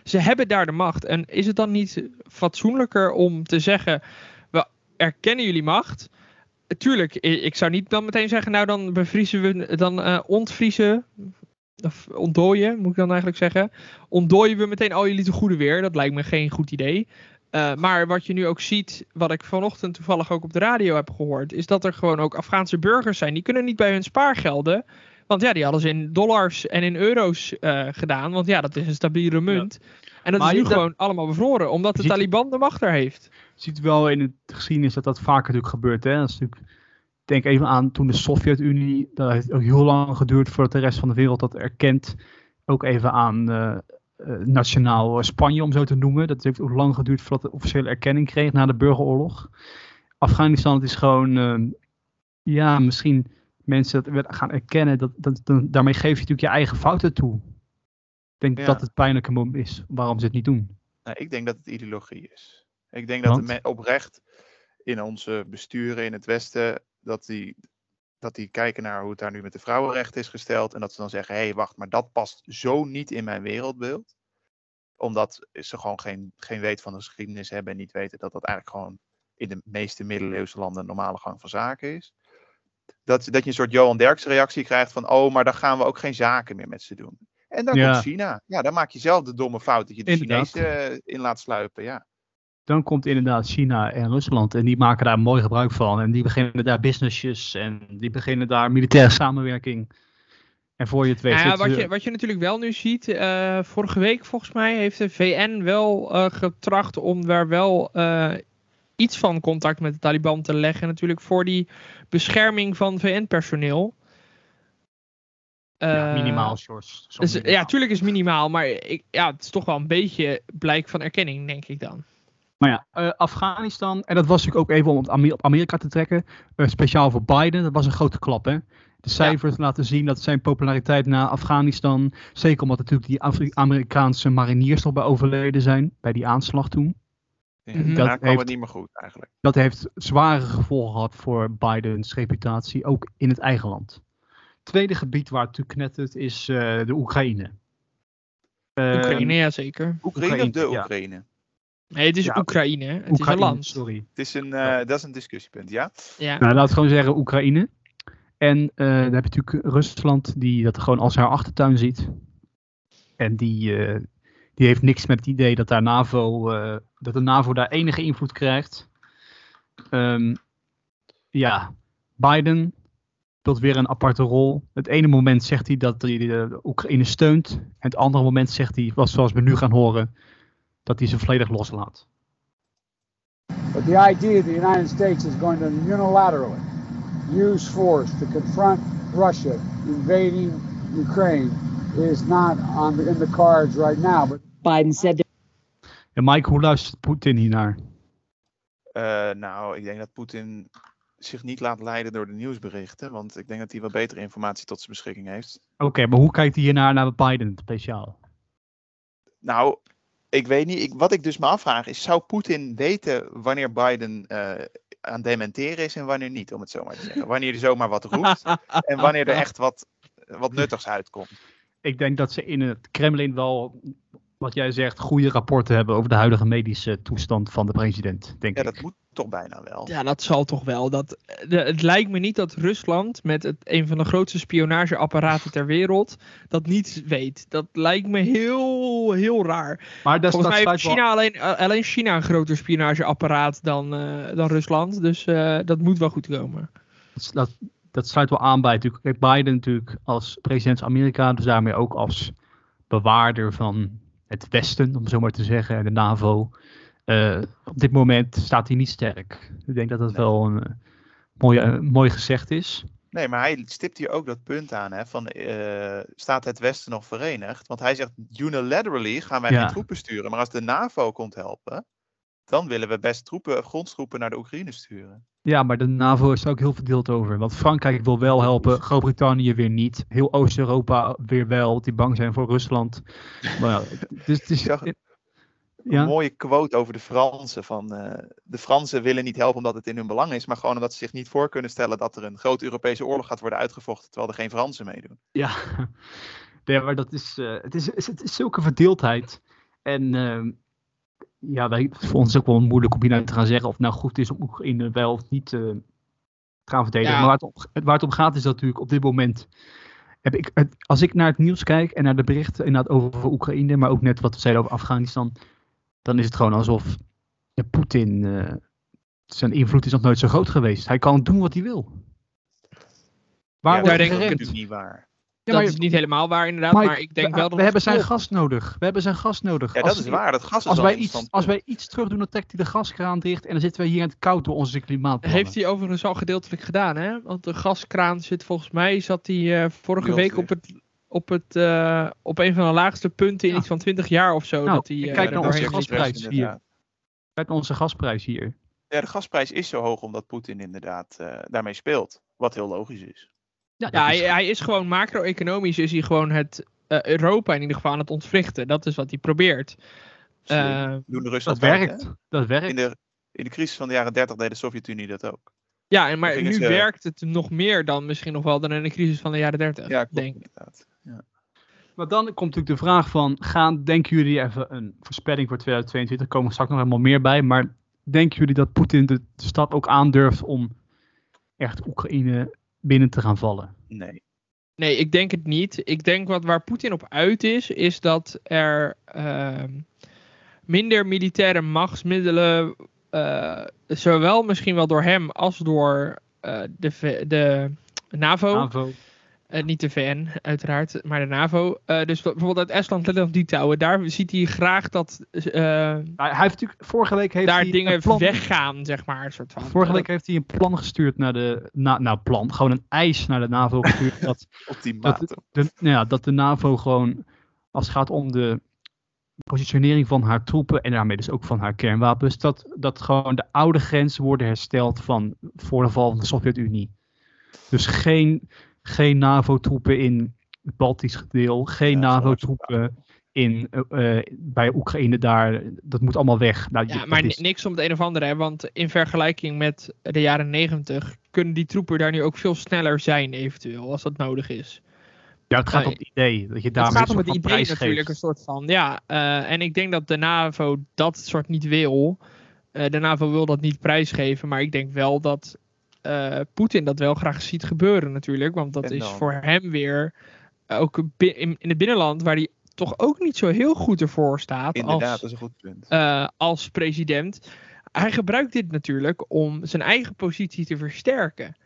ze hebben daar de macht. En is het dan niet fatsoenlijker om te zeggen, we erkennen jullie macht. Tuurlijk, ik zou niet dan meteen zeggen, nou dan bevriezen we, dan eh, ontvriezen, of ontdooien, moet ik dan eigenlijk zeggen. Ontdooien we meteen al jullie te goede weer. Dat lijkt me geen goed idee. Uh, maar wat je nu ook ziet, wat ik vanochtend toevallig ook op de radio heb gehoord, is dat er gewoon ook Afghaanse burgers zijn. Die kunnen niet bij hun spaargelden. Want ja, die hadden ze in dollars en in euro's uh, gedaan. Want ja, dat is een stabiele munt. Ja. En dat maar is nu dat... gewoon allemaal bevroren, omdat de ziet... Taliban de macht daar heeft. Je ziet wel in het geschiedenis dat dat vaker natuurlijk gebeurt. Hè? Dat is natuurlijk, denk even aan toen de Sovjet-Unie, dat heeft ook heel lang geduurd voordat de rest van de wereld dat erkent. Ook even aan uh, uh, nationaal Spanje, om zo te noemen. Dat heeft ook lang geduurd voordat het officiële erkenning kreeg na de burgeroorlog. Afghanistan, het is gewoon, uh, ja, misschien mensen dat gaan erkennen. Dat, dat, dat, daarmee geef je natuurlijk je eigen fouten toe. Ik denk ja. dat het pijnlijke moment is waarom ze het niet doen. Nou, ik denk dat het ideologie is. Ik denk dat de oprecht in onze besturen in het Westen, dat die, dat die kijken naar hoe het daar nu met de vrouwenrechten is gesteld. En dat ze dan zeggen, hé hey, wacht, maar dat past zo niet in mijn wereldbeeld. Omdat ze gewoon geen, geen weet van de geschiedenis hebben en niet weten dat dat eigenlijk gewoon in de meeste middeleeuwse landen een normale gang van zaken is. Dat, dat je een soort Johan Derksen reactie krijgt van, oh, maar dan gaan we ook geen zaken meer met ze doen. En dan ja. komt China. Ja, dan maak je zelf de domme fout dat je de Inderdaad. Chinezen uh, in laat sluipen. Ja. Dan komt inderdaad China en Rusland en die maken daar mooi gebruik van. En die beginnen daar businessjes en die beginnen daar militaire samenwerking. En voor je het weet. Ja, wat, je, wat je natuurlijk wel nu ziet, uh, vorige week volgens mij heeft de VN wel uh, getracht om daar wel uh, iets van contact met de Taliban te leggen. Natuurlijk voor die bescherming van VN-personeel. Ja, minimaal, Sjors. Dus. Ja, tuurlijk is minimaal, maar ik, ja, het is toch wel een beetje blijk van erkenning, denk ik dan. Maar ja, uh, Afghanistan, en dat was natuurlijk ook even om op Amerika te trekken, uh, speciaal voor Biden, dat was een grote klap hè. De cijfers ja. laten zien dat zijn populariteit na Afghanistan, zeker omdat natuurlijk die Afri Amerikaanse mariniers nog bij overleden zijn, bij die aanslag toen. Ja, -hmm. dat kwam het niet meer goed eigenlijk. Dat heeft zware gevolgen gehad voor Bidens reputatie, ook in het eigen land. Tweede gebied waar het natuurlijk knettert is uh, de Oekraïne. Oekraïne, ja zeker. Oekraïne, Oekraïne of de ja. Oekraïne? Nee, het is ja, Oekraïne, Oekraïne. Het is een land. Sorry. Het is een, uh, dat is een discussiepunt, ja? ja. Nou, laat gewoon zeggen Oekraïne. En uh, dan heb je natuurlijk Rusland die dat gewoon als haar achtertuin ziet. En die, uh, die heeft niks met het idee dat, daar NAVO, uh, dat de NAVO daar enige invloed krijgt. Um, ja, Biden speelt weer een aparte rol. Het ene moment zegt hij dat hij de Oekraïne steunt. En het andere moment zegt hij, zoals we nu gaan horen, dat hij ze volledig loslaat. But the idea that the United States is going to unilaterally use force to confront Russia invading Ukraine is not on the, in the cards right now. But Biden said En Mike, hoe luistert Poetin hiernaar? Eh, nou, ik denk dat Poetin zich niet laat leiden door de nieuwsberichten. Want ik denk dat hij wel betere informatie tot zijn beschikking heeft. Oké, maar hoe kijkt hij hiernaar naar Biden speciaal? Nou, ik weet niet. Ik, wat ik dus me afvraag is: zou Poetin weten wanneer Biden eh, aan dementeren is en wanneer niet, om het zo maar te zeggen? Wanneer hij zomaar wat roept en wanneer er echt wat, wat nuttigs uitkomt. Ik denk dat ze in het Kremlin wel, wat jij zegt, goede rapporten hebben over de huidige medische toestand van de president, denk Ja, ik. dat moet toch bijna wel. Ja, dat zal toch wel. Dat, de, het lijkt me niet dat Rusland met het, een van de grootste spionageapparaten ter wereld dat niet weet. Dat lijkt me heel, heel raar. Maar dat, Volgens dat mij heeft wel- China alleen, eh, alleen China een groter spionageapparaat dan, eh, dan Rusland. Dus eh, dat moet wel goed komen. dat, dat sluit wel aan bij natuurlijk. Kijk, Biden natuurlijk als president van Amerika, dus daarmee ook als bewaarder van het Westen, om zo maar te zeggen, en de NAVO. Eh, op dit moment staat hij niet sterk. Ik denk dat dat Nee. wel een eh, mooie, eh, mooi gezegd is. Nee, maar hij stipt hier ook dat punt aan: hè, van eh, staat het Westen nog verenigd? Want hij zegt unilaterally gaan wij Ja. geen troepen sturen. Maar als de NAVO komt helpen, dan willen we best troepen, grondstroepen naar de Oekraïne sturen. Ja, maar de NAVO is er ook heel verdeeld over. Want Frankrijk wil wel helpen, Groot-Brittannië weer niet. Heel Oost-Europa weer wel, die bang zijn voor Rusland. Maar ja, dus het is, ja, Een mooie quote over de Fransen. Van, eh, de Fransen willen niet helpen omdat het in hun belang is, maar gewoon omdat ze zich niet voor kunnen stellen dat er een grote Europese oorlog gaat worden uitgevochten terwijl er geen Fransen meedoen. Ja, ja maar dat is, eh, het, is, het is zulke verdeeldheid. En ehm, ja, wij, voor ons het ook wel moeilijk om hier nou te gaan zeggen of het nou goed is om Oekraïne wel of niet eh, te gaan verdedigen. Ja. Maar waar het, om, waar het om gaat is dat natuurlijk op dit moment, heb ik, het, als ik naar het nieuws kijk en naar de berichten inderdaad over Oekraïne, maar ook net wat we zeiden over Afghanistan, dan is het gewoon alsof ja, Poetin, eh, zijn invloed is nog nooit zo groot geweest. Hij kan doen wat hij wil. Waar ja, wordt denk ik natuurlijk niet waar. Ja, dat maar- is niet helemaal waar inderdaad, Mike, maar ik denk we, wel dat we hebben zijn gas nodig. We hebben zijn gas nodig. Ja, als, dat is waar. Dat gas is Als al wij, iets, als wij iets terug doen, dan trekt hij de gaskraan dicht. En dan zitten wij hier in het koud door onze klimaatplannen. Heeft hij overigens al gedeeltelijk gedaan, hè? Want de gaskraan zit volgens mij, zat hij eh, vorige week op het, op, het, eh, op een van de laagste punten in Ja. iets van 20 jaar of zo. Nou, dat hij, ik eh, kijk naar onze gasprijs hier. Kijk naar onze gasprijs hier. Ja, de gasprijs is zo hoog omdat Poetin inderdaad eh, daarmee speelt. Wat heel logisch is. Ja, Ja, is- hij, hij is gewoon macro-economisch is hij gewoon het eh, Europa in ieder geval aan het ontwrichten. Dat is wat hij probeert. Eh, Doen de dat hè? werkt. Dat werkt. In de, in de crisis van de jaren 30 deed de Sovjet-Unie dat ook. ja, en maar nu werkt het nog meer dan misschien nog wel dan in de crisis van de jaren 30. Ja, klopt denk ik. inderdaad. Ja. Maar dan komt natuurlijk de vraag van, gaan, denken jullie even een voorspelling voor 2022, komen straks nog helemaal meer bij, maar denken jullie dat Poetin de, de stap ook aandurft om echt Oekraïne binnen te gaan vallen? Nee. Nee, ik denk het niet. Ik denk wat waar Poetin op uit is, is dat er ehm, minder militaire machtsmiddelen, eh, zowel misschien wel door hem als door eh, de, de NAVO, NAVO. Eh, niet de VN uiteraard, maar de NAVO. Eh, dus bijvoorbeeld uit Estland, Letland, Litouwen, daar ziet hij graag dat eh, Nou, hij heeft natuurlijk, vorige week heeft daar hij dingen plan, weggaan, zeg maar. Een soort van. Vorige week heeft hij een plan gestuurd naar de, na, nou plan, gewoon een eis naar de NAVO gestuurd dat Op die Dat- mate. de, nou ja, dat de NAVO gewoon, als het gaat om de positionering van haar troepen en daarmee dus ook van haar kernwapens, dat, dat gewoon de oude grenzen worden hersteld van voor de val van de Sovjet-Unie. Dus geen, geen NAVO-troepen in het Baltisch deel, geen Ja, NAVO-troepen in, eh, eh, bij Oekraïne daar. Dat moet allemaal weg. Nou, Ja, maar is- niks om het een of ander, hè, want in vergelijking met de jaren negentig kunnen die troepen daar nu ook veel sneller zijn, eventueel, als dat nodig is. ja, het gaat nee. om het idee. Dat je Het daarmee gaat om het idee natuurlijk, een soort van, ja. eh, en ik denk dat de NAVO dat soort niet wil. Eh, de NAVO wil dat niet prijsgeven, maar ik denk wel dat eh, Poetin dat wel graag ziet gebeuren natuurlijk, want dat is voor hem weer ook in, in het binnenland, waar hij toch ook niet zo heel goed ervoor staat Inderdaad, als dat is een goed punt. eh, als president. Hij gebruikt dit natuurlijk om zijn eigen positie te versterken.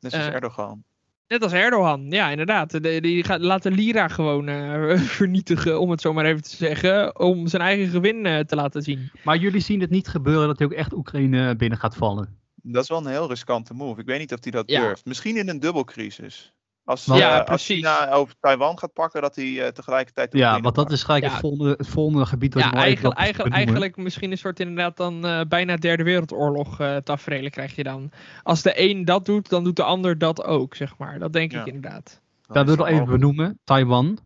Net zoals eh, Erdogan. Net als Erdogan, ja inderdaad. De- die gaat, laat de lira gewoon eh, vernietigen, om het zo maar even te zeggen. Om zijn eigen gewin eh, te laten zien. Maar jullie zien het niet gebeuren dat hij ook echt Oekraïne binnen gaat vallen. Dat is wel een heel riskante move. Ik weet niet of hij dat Ja. durft. Misschien in een dubbelcrisis. Als, Want- eh, Ja, als precies. China over Taiwan gaat pakken, dat hij eh, tegelijkertijd... Ja, want dat pakt. is gelijk Ja. het, volgende, het volgende gebied dat Ja, eigenlijk, eigenlijk, eigenlijk misschien een soort inderdaad dan eh, bijna derde wereldoorlog eh tafereelen krijg je dan. Als de een dat doet, dan doet de ander dat ook, zeg maar. Dat denk Ja. ik inderdaad. Dat wil ik even mogelijk. benoemen. Taiwan.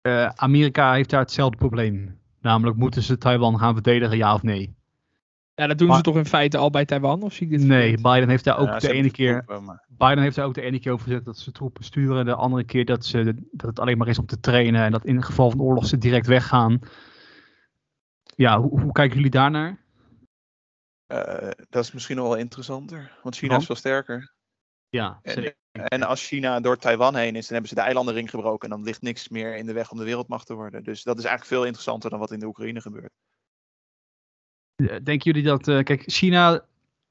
Eh, Amerika heeft daar hetzelfde probleem. Namelijk, moeten ze Taiwan gaan verdedigen, ja of nee? Ja, dat doen Maar- ze toch in feite al bij Taiwan? Of zie ik dit Nee? Biden heeft daar ook Ja, de ene keer maar- Biden heeft er ook de ene keer over gezegd dat ze troepen sturen. De andere keer dat, ze, dat het alleen maar is om te trainen. En dat in het geval van oorlog ze direct weggaan. Ja, hoe, hoe kijken jullie daarnaar? Eh, dat is misschien nog wel interessanter. Want China Want? is veel sterker. Ja, En, zeker. en als China door Taiwan heen is, dan hebben ze de eilandenring gebroken. En dan ligt niks meer in de weg om de wereldmacht te worden. Dus dat is eigenlijk veel interessanter dan wat in de Oekraïne gebeurt. Eh, Denken jullie dat, eh, kijk, China,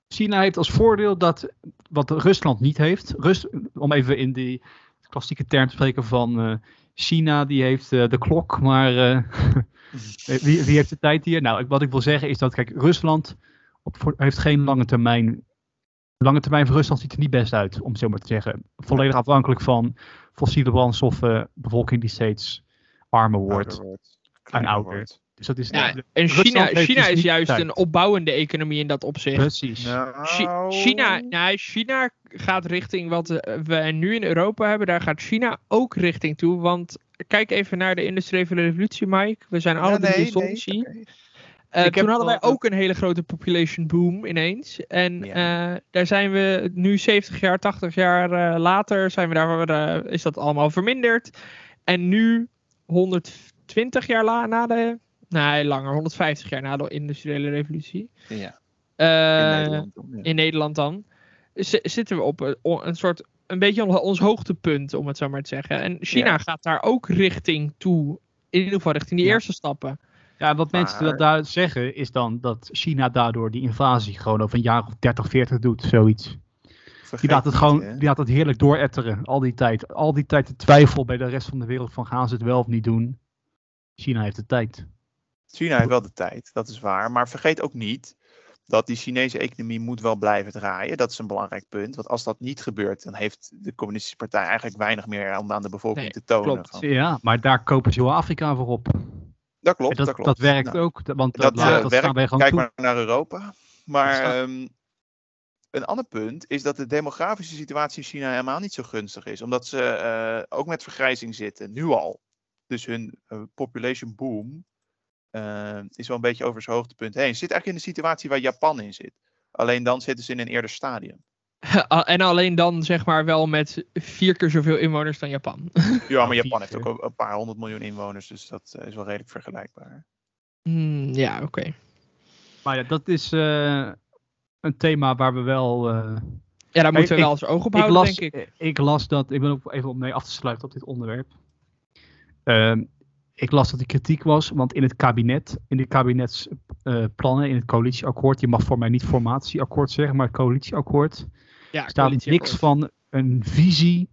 China heeft als voordeel dat wat Rusland niet heeft. Rus, om even in die klassieke term te spreken van eh, China, die heeft de klok, maar wie, wie heeft de tijd hier? Nou, wat ik wil zeggen is dat, kijk, Rusland op, heeft geen lange termijn. Lange termijn voor Rusland ziet er niet best uit, om het zo maar te zeggen. Volledig afhankelijk van fossiele brandstoffen, bevolking die steeds armer wordt. Ouder wordt, En ouder. wordt. Dus dat is Ja, de- en China, heeft China dus is juist tijd. een opbouwende economie in dat opzicht. Precies. Nou, China, nou, China gaat richting wat eh, we nu in Europa hebben. Daar gaat China ook richting toe. Want kijk even naar de industriële revolutie, Mike. We zijn alle Ja, drie nee, nee, oké. Eh, Ik heb toen hadden wij ook een hele grote population boom ineens. En Ja. eh, daar zijn we nu 70 jaar, 80 jaar eh, later, zijn we daar, is dat allemaal verminderd. En nu, 120 jaar la, na de, nee langer, 150 jaar na de industriële revolutie. Ja, eh, in Nederland. dan, ja. in Nederland dan, zi- zitten we op een, een soort, een beetje on- ons hoogtepunt, om het zo maar te zeggen. En China Ja. gaat daar ook richting toe, in ieder geval richting die Ja. eerste stappen. Ja, wat mensen dat daar zeggen is dan dat China daardoor die invasie gewoon over een jaar of 30, 40 doet, zoiets. Vergeet Die laat het niet, gewoon, hè. die laat het heerlijk dooretteren, al die tijd. Al die tijd de twijfel bij de rest van de wereld van gaan ze het wel of niet doen. China heeft de tijd. China heeft wel de tijd, dat is waar. Maar vergeet ook niet dat die Chinese economie moet wel blijven draaien. Dat is een belangrijk punt. Want als dat niet gebeurt, dan heeft de communistische partij eigenlijk weinig meer om aan de bevolking Nee, te tonen. klopt. van- Ja, maar daar kopen ze heel Afrika voor op. Dat klopt, dat, dat klopt. dat werkt Nou, ook, want Dat, dat, eh, dat, werkt. wij Kijk toe. maar naar Europa. Maar ehm, een ander punt is dat de demografische situatie in China helemaal niet zo gunstig is. Omdat ze eh, ook met vergrijzing zitten, nu al. Dus hun eh, population boom eh, is wel een beetje over zijn hoogtepunt heen. Ze zit eigenlijk in de situatie waar Japan in zit. Alleen dan zitten ze in een eerder stadium. en alleen dan zeg maar wel met vier keer zoveel inwoners dan Japan. Ja, maar Japan heeft ook een paar honderd miljoen inwoners, dus dat eh, is wel redelijk vergelijkbaar. Hmm, ja, oké. Maar ja, dat is eh, een thema waar we wel... eh, Ja, daar moeten we ik- wel eens oog op ik, houden, las, denk ik. ik las dat, ik ben ook even om mee af te sluiten op dit onderwerp. Ehm, ik las dat er kritiek was, want in het kabinet, in de kabinetsplannen, in het coalitieakkoord, je mag voor mij niet formatieakkoord zeggen, maar coalitieakkoord, Ja, staat niks van een visie,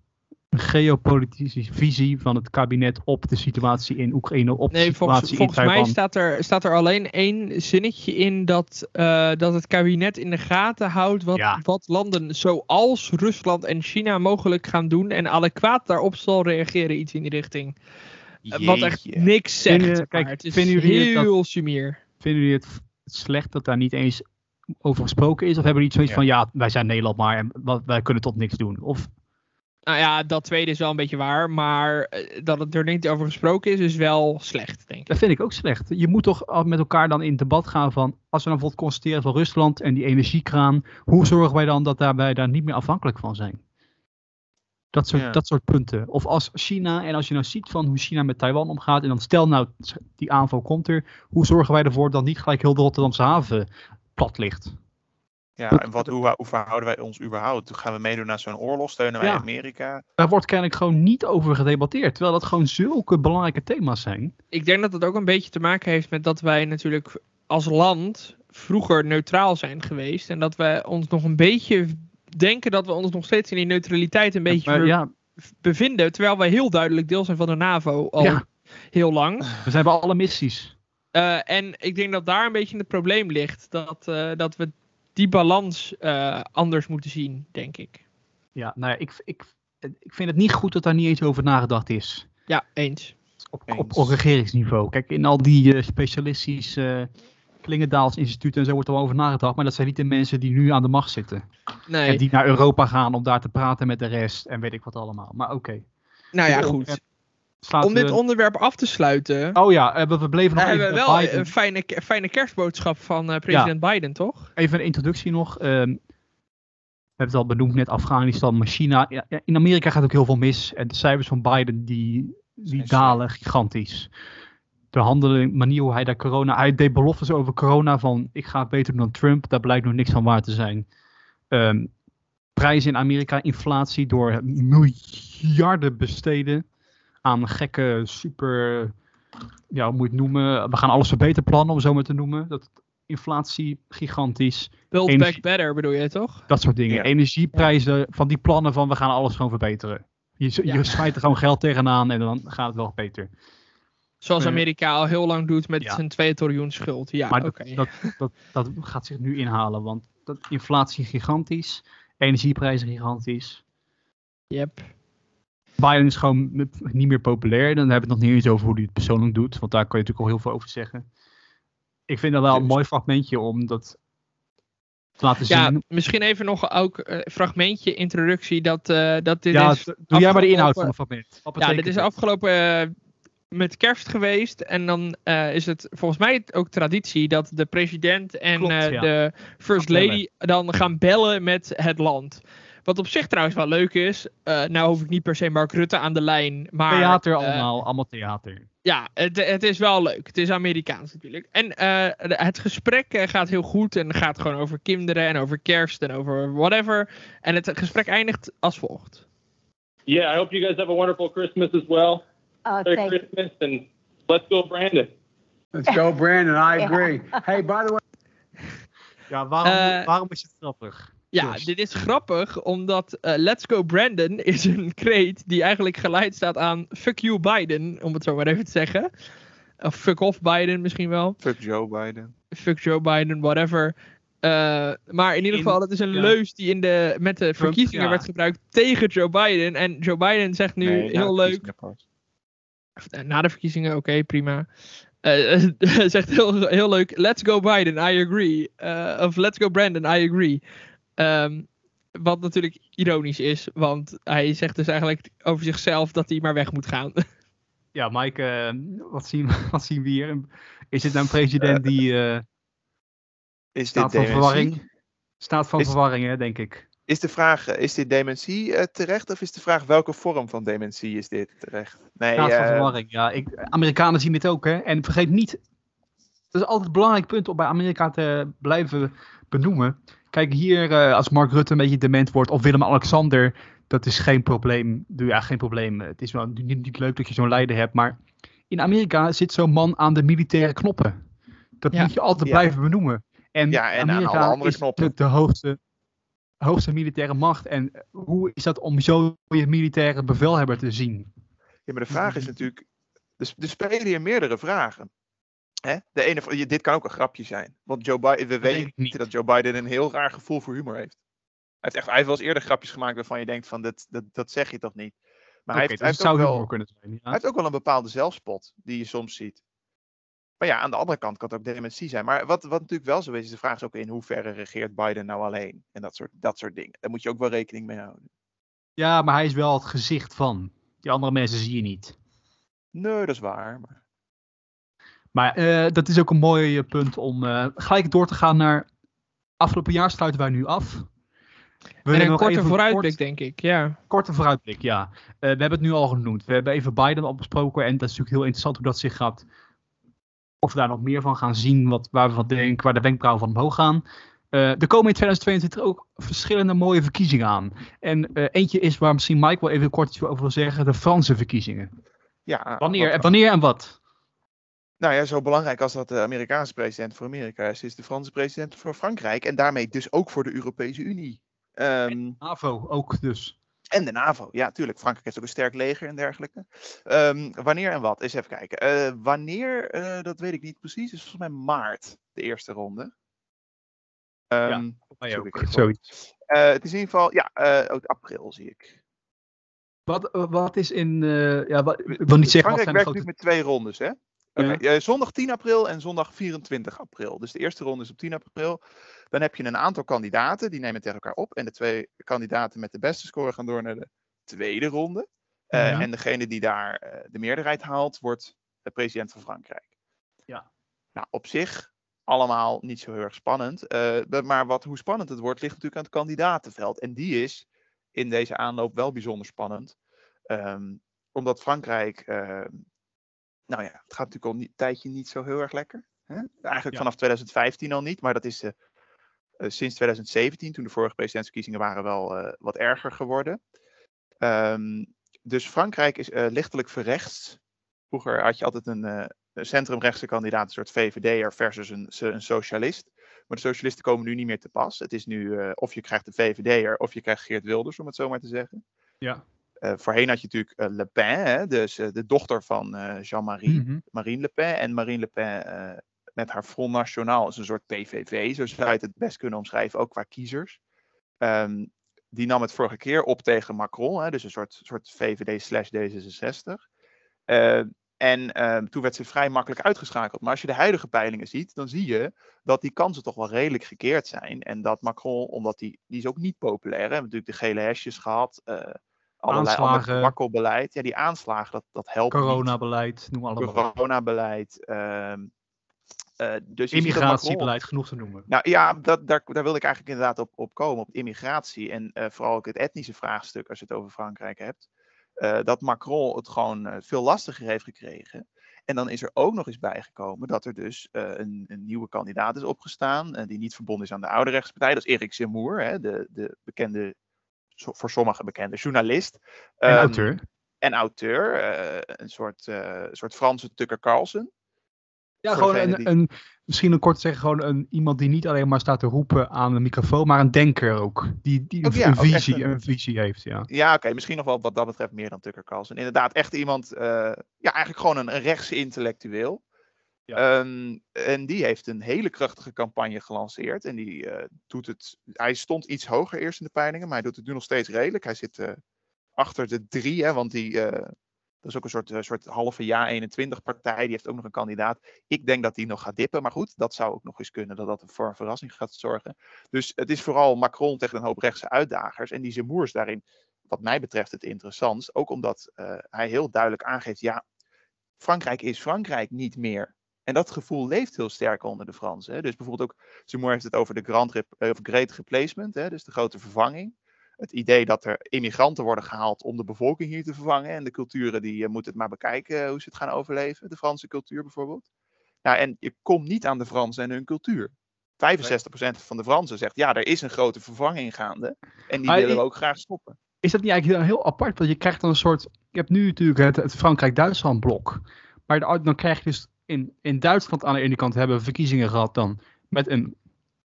een geopolitische visie van het kabinet op de situatie in Oekraïne, op de Nee, volgens, situatie volgens in mij Taiwan. staat er, staat er alleen één zinnetje in dat, eh, dat het kabinet in de gaten houdt wat, Ja. wat landen zoals Rusland en China mogelijk gaan doen en adequaat daarop zal reageren, iets in die richting. Eh, Wat echt niks zegt. Vinden- maar. kijk, het is vinden jullie dat- heel sumier. Vinden jullie het slecht dat daar niet eens over gesproken is? Of hebben jullie zoiets Ja. van, ja, wij zijn Nederland maar en wat- wij kunnen tot niks doen? Of Nou ja, dat tweede is wel een beetje waar, maar eh, dat het er niet over gesproken is, is wel slecht, denk ik. Dat vind ik ook slecht. Je moet toch met elkaar dan in debat gaan van, als we dan bijvoorbeeld constateren van Rusland en die energiekraan, hoe zorgen wij dan dat daarbij daar niet meer afhankelijk van zijn? Dat soort, Ja. dat soort punten. Of als China, en als je nou ziet van hoe China met Taiwan omgaat, en dan stel nou, die aanval komt er, hoe zorgen wij ervoor dat niet gelijk heel de Rotterdamse haven plat ligt? Ja, en wat, hoe, hoe verhouden wij ons überhaupt? Gaan we meedoen naar zo'n oorlog? Steunen wij Ja. Amerika? Daar wordt kennelijk gewoon niet over gedebatteerd, terwijl dat gewoon zulke belangrijke thema's zijn. Ik denk dat het ook een beetje te maken heeft met dat wij natuurlijk als land vroeger neutraal zijn geweest. En dat we ons nog een beetje denken dat we ons nog steeds in die neutraliteit een beetje Maar ver- ja, bevinden. Terwijl wij heel duidelijk deel zijn van de NAVO al Ja. heel lang. we zijn bij alle missies. Eh, en ik denk dat daar een beetje het probleem ligt. Dat, eh, dat we die balans eh, anders moeten zien, denk ik. Ja, nou ja, ik, ik, ik vind het niet goed dat daar niet eens over nagedacht is. Ja, eens. Op, Eens. op, op regeringsniveau. Kijk, in al die eh, specialistische uh, Klingendaals instituten en zo wordt er wel over nagedacht. Maar dat zijn niet de mensen die nu aan de macht zitten. Nee. En die naar Europa gaan om daar te praten met de rest en weet ik wat allemaal. Maar oké. Nou ja, goed. slaat, Om dit eh, onderwerp af te sluiten. Oh ja, eh, we, we bleven nog even hebben we bij wel Biden. een fijne, fijne kerstboodschap van eh, president Biden, toch? Even een introductie nog. Ehm, we hebben het al benoemd net, Afghanistan, maar China. Ja, in Amerika gaat ook heel veel mis. En de cijfers van Biden, die, die dalen gigantisch. De handeling, manier hoe hij daar corona... Hij deed beloftes over corona van, ik ga het beter doen dan Trump. Daar blijkt nog niks van waar te zijn. Ehm, prijzen in Amerika, inflatie door miljarden besteden aan gekke, super... Ja, hoe moet je het noemen? We gaan alles verbeteren plannen, om het zo maar te noemen. Dat inflatie gigantisch. Build Energie- back better bedoel je toch? Dat soort dingen. Ja. Energieprijzen van die plannen van we gaan alles gewoon verbeteren. Je, je Ja. smijt er gewoon geld tegenaan en dan gaat het wel beter. Zoals Eh, Amerika al heel lang doet met ja. zijn 2 triljoen schuld. Ja, maar oké. dat, dat, dat, dat gaat zich nu inhalen, want dat inflatie gigantisch, energieprijzen gigantisch. Yep. Biden is gewoon niet meer populair. Dan hebben we het nog niet eens over hoe hij het persoonlijk doet, want daar kan je natuurlijk al heel veel over zeggen. Ik vind dat wel een mooi fragmentje om dat te laten Ja, zien. misschien even nog ook een fragmentje, introductie, dat, eh, dat dit Ja, is... doe jij maar de inhoud van het fragment. Ja, dit is afgelopen eh, met kerst geweest. En dan eh, is het volgens mij ook traditie dat de president en Klopt, eh, ja. de first lady dan gaan bellen met het land. Wat op zich trouwens wel leuk is. Eh, nou hoef ik niet per se Mark Rutte aan de lijn. Maar, Theater allemaal, allemaal theater. ja, het, het is wel leuk. Het is Amerikaans natuurlijk. En eh, het gesprek eh, gaat heel goed en gaat gewoon over kinderen en over kerst en over whatever. En het gesprek eindigt als volgt. Yeah, I hope you guys have a wonderful Christmas as well. Oh, Merry thank Christmas and let's go, Brandon. Let's go, Brandon. I Yeah. agree. Hey, by the way. Ja, waarom, Eh, waarom is het grappig? Ja, dit is grappig, omdat eh, Let's Go Brandon is een kreet die eigenlijk geleid staat aan Fuck you Biden, om het zo maar even te zeggen. Of Fuck off Biden misschien wel. Fuck Joe Biden. Fuck Joe Biden, whatever. Eh, maar in ieder In- geval, dat is een ja. leus die in de, met de verkiezingen ja. werd gebruikt tegen Joe Biden. En Joe Biden zegt nu Nee, heel de leuk, verkiezingen pas. Of, eh, Na de verkiezingen, oké, prima. Eh, zegt heel, heel leuk, let's go Biden, I agree. Eh, of let's go Brandon, I agree. Ehm, wat natuurlijk ironisch is, want hij zegt dus eigenlijk over zichzelf dat hij maar weg moet gaan. Ja, Mike, wat, zien, wat zien we hier? Is dit nou een president die eh Is dit staat van dementie? verwarring? Staat van Is- verwarring, hè, denk ik. Is de vraag, eh, is dit dementie eh, terecht? Of is de vraag, welke vorm van dementie is dit terecht? Nee, Staat van eh, verwarring, ja. Ik, Amerikanen zien dit ook, hè. En vergeet niet, dat is altijd een belangrijk punt om bij Amerika te blijven benoemen. Kijk, hier, eh, als Mark Rutte een beetje dement wordt, of Willem-Alexander, dat is geen probleem. Ja, geen probleem. Het is wel niet, niet leuk dat je zo'n leider hebt, maar in Amerika zit zo'n man aan de militaire knoppen. Dat Ja. moet je altijd Ja. blijven benoemen. En, Ja, en aan Amerika alle andere is knoppen. De, de hoogste, hoogste militaire macht. En hoe is dat om zo je militaire bevelhebber te zien? Ja, maar de vraag is natuurlijk, dus er spelen hier meerdere vragen. Hè? De ene, dit kan ook een grapje zijn. Want Joe Biden, we weten niet. dat Joe Biden een heel raar gevoel voor humor heeft. Hij heeft, echt, hij heeft wel eens eerder grapjes gemaakt waarvan je denkt van, dat, dat, dat zeg je toch niet. Maar hij, heeft, dus hij, heeft wel, zijn. Ja. hij heeft ook wel een bepaalde zelfspot die je soms ziet. Maar ja, aan de andere kant kan het ook dementie zijn. Maar wat, wat natuurlijk wel zo is, is de vraag is ook in hoeverre regeert Biden nou alleen? En dat soort, dat soort dingen. Daar moet je ook wel rekening mee houden. Ja, maar hij is wel het gezicht van. Die andere mensen zie je niet. Nee, dat is waar. Maar... Maar eh, dat is ook een mooi eh, punt om eh, gelijk door te gaan naar. Afgelopen jaar sluiten wij nu af. We en willen een nog korte even vooruitblik, kort- denk ik. Ja. korte vooruitblik, ja. Eh, we hebben het nu al genoemd. We hebben even Biden al besproken. En dat is natuurlijk heel interessant hoe dat zich gaat. Of we daar nog meer van gaan zien. Wat, waar we van denken, waar de wenkbrauwen van omhoog gaan. Eh, er komen in 2022 ook verschillende mooie verkiezingen aan. En eh, eentje is waar misschien Mike wel even kort iets over wil zeggen. De Franse verkiezingen. Ja, Wanneer, wat- wanneer en wat? Nou ja, zo belangrijk als dat de Amerikaanse president voor Amerika is, is de Franse president voor Frankrijk. En daarmee dus ook voor de Europese Unie. Ehm, NAVO ook dus. En de NAVO. Ja, tuurlijk. Frankrijk heeft ook een sterk leger en dergelijke. Ehm, wanneer en wat? Eens even kijken. Eh, wanneer, eh, dat weet ik niet precies. is volgens mij maart, de eerste ronde. Ehm, Mij zoek ook, zoiets. eh, het is in ieder geval, ja, eh, ook april zie ik. Wat, wat is in... eh, ja, wat, ik wil niet zeggen wat Frankrijk zijn de werkt grote... nu met twee rondes, hè? Eh, zondag 10 april en zondag 24 april. Dus de eerste ronde is op 10 april. Dan heb je een aantal kandidaten, die nemen tegen elkaar op. En de twee kandidaten met de beste score gaan door naar de tweede ronde. Eh, Ja. En degene die daar eh, de meerderheid haalt, wordt de president van Frankrijk. Ja. Nou, op zich allemaal niet zo heel erg spannend. maar wat, hoe spannend het wordt, ligt natuurlijk aan het kandidatenveld. En die is in deze aanloop wel bijzonder spannend. Ehm, omdat Frankrijk, ehm, nou ja, het gaat natuurlijk al een tijdje niet zo heel erg lekker. Hè? Eigenlijk Ja. vanaf 2015 al niet, maar dat is eh, eh, sinds 2017, toen de vorige presidentsverkiezingen waren, wel eh, wat erger geworden. Ehm, dus Frankrijk is eh, lichtelijk verrechts. Vroeger had je altijd een, centrumrechtse kandidaat, een soort VVD'er versus een, een socialist. Maar de socialisten komen nu niet meer te pas. Het is nu of je krijgt de VVD'er of je krijgt Geert Wilders, om het zo maar te zeggen. Ja. Eh, voorheen had je natuurlijk eh, Le Pen, hè, dus eh, de dochter van Jean-Marie, Mhm. Marine Le Pen. En Marine Le Pen met haar Front National is een soort PVV, zo zou je het het best kunnen omschrijven, ook qua kiezers. Ehm, die nam het vorige keer op tegen Macron, hè, dus een soort, soort VVD slash D66. Eh, en ehm, toen werd ze vrij makkelijk uitgeschakeld. Maar als je de huidige peilingen ziet, dan zie je dat die kansen toch wel redelijk gekeerd zijn. En dat Macron, omdat die, die is ook niet populair, hè, we hebben natuurlijk de gele hesjes gehad, eh allerlei Aanslagen. wakkelbeleid. Ja, die aanslagen, dat, dat helpt Coronabeleid, noem allemaal. coronabeleid. ehm, eh, dus Immigratiebeleid, genoeg te noemen. Nou ja, dat, daar, daar wilde ik eigenlijk inderdaad op, op komen, op immigratie. En eh, vooral ook het etnische vraagstuk, als je het over Frankrijk hebt. eh, dat Macron het gewoon veel lastiger heeft gekregen. En dan is er ook nog eens bijgekomen dat er dus een, een nieuwe kandidaat is opgestaan. die niet verbonden is aan de oude rechtspartij. Dat is Erik Zemmour, hè, de, de bekende, voor sommigen bekende journalist. En Ehm, auteur. en auteur, eh, een soort, eh, soort Franse Tucker Carlson. Ja, gewoon een, die- een, misschien een kort te zeggen, gewoon een, iemand die niet alleen maar staat te roepen aan de microfoon, maar een denker ook. Die, die Ook een, ja, een visie, een- een visie heeft, ja. Ja, oké, misschien nog wel wat dat betreft meer dan Tucker Carlson. Inderdaad, echt iemand, eh, ja, eigenlijk gewoon een, een rechtse intellectueel. Ehm, en die heeft een hele krachtige campagne gelanceerd. En die eh, doet het. Hij stond iets hoger eerst in de peilingen, maar hij doet het nu nog steeds redelijk. Hij zit eh, achter de drie, hè, want die. eh, dat is ook een soort, soort halve jaar 21 partij. Die heeft ook nog een kandidaat. Ik denk dat die nog gaat dippen. Maar goed, dat zou ook nog eens kunnen. Dat dat voor een verrassing gaat zorgen. Dus het is vooral Macron tegen een hoop rechtse uitdagers. En die Zemmour is daarin, wat mij betreft, het interessantst. Ook omdat hij heel duidelijk aangeeft. Ja, Frankrijk is Frankrijk niet meer. En dat gevoel leeft heel sterk onder de Fransen. Hè. Dus bijvoorbeeld ook, Zemmour heeft het over de grand rep- eh, of great replacement. Hè, dus de grote vervanging. Het idee dat er immigranten worden gehaald om de bevolking hier te vervangen. En de culturen die eh, moeten het maar bekijken eh, hoe ze het gaan overleven. De Franse cultuur bijvoorbeeld. Ja, en je komt niet aan de Fransen en hun cultuur. 65% van de Fransen zegt ja, er is een grote vervanging gaande. En die Maar willen we ook graag stoppen. Is dat niet eigenlijk heel, heel apart? Want je krijgt dan een soort. Je hebt nu natuurlijk het, het Frankrijk-Duitsland blok. Maar de- dan krijg je dus in, in Duitsland aan de ene kant hebben we verkiezingen gehad dan. Met een,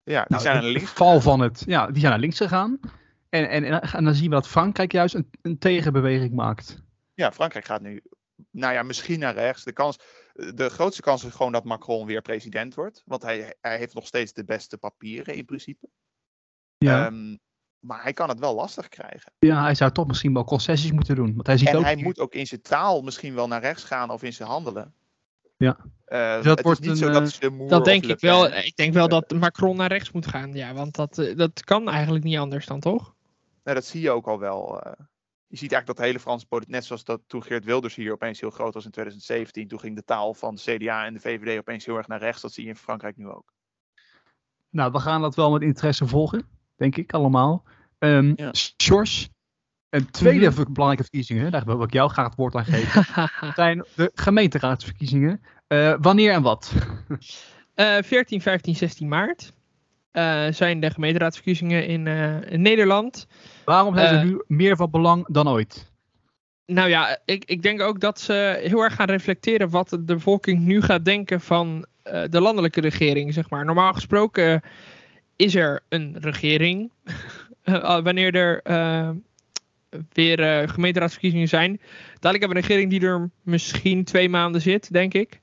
Ja, die nou, zijn een links. val van het. Ja, die zijn naar links gegaan. En, en, en, en dan zien we dat Frankrijk juist een, een tegenbeweging maakt. Ja, Frankrijk gaat nu, nou ja, misschien naar rechts. De, kans, de grootste kans is gewoon dat Macron weer president wordt. Want hij, hij heeft nog steeds de beste papieren in principe. Ja. Ehm, maar hij kan het wel lastig krijgen. ja, hij zou toch misschien wel concessies moeten doen. Want hij ziet En ook. hij moet ook in zijn taal misschien wel naar rechts gaan of in zijn handelen. Ja. Eh, Dat het wordt is niet een, zo eh, dat Zemmour Dat denk ik wel. Ik denk wel dat Macron naar rechts moet gaan. Ja, want dat, eh, dat kan eigenlijk niet anders dan toch? Nou, dat zie je ook al wel. eh. je ziet eigenlijk dat de hele Franse politiek, net zoals dat toen Geert Wilders hier opeens heel groot was in 2017, toen ging de taal van de CDA en de VVD opeens heel erg naar rechts. Dat zie je in Frankrijk nu ook. Nou, we gaan dat wel met interesse volgen, denk ik allemaal. Ehm Ja. Sjors, een tweede Mhm. belangrijke verkiezingen, daar wil ik jou graag het woord aan geven, zijn de gemeenteraadsverkiezingen. Eh, wanneer en wat? Eh 14, 15, 16 maart eh, zijn de gemeenteraadsverkiezingen in, eh, in Nederland. Waarom zijn ze nu meer van belang dan ooit? Nou ja, ik, ik denk ook dat ze heel erg gaan reflecteren wat de bevolking nu gaat denken van de landelijke regering, zeg maar. Normaal gesproken is er een regering wanneer er weer eh, gemeenteraadsverkiezingen zijn. Dadelijk hebben we een regering die er misschien twee maanden zit, denk ik.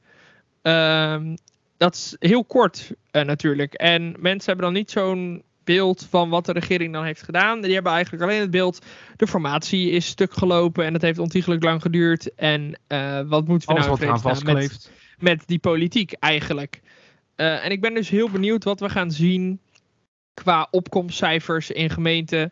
Ehm, dat is heel kort eh, natuurlijk. En mensen hebben dan niet zo'n beeld van wat de regering dan heeft gedaan. Die hebben eigenlijk alleen het beeld, de formatie is stuk gelopen en dat heeft ontiegelijk lang geduurd. En eh, wat moeten we Alles nou met, vastkleeft. met die politiek eigenlijk. En ik ben dus heel benieuwd wat we gaan zien qua opkomstcijfers in gemeenten.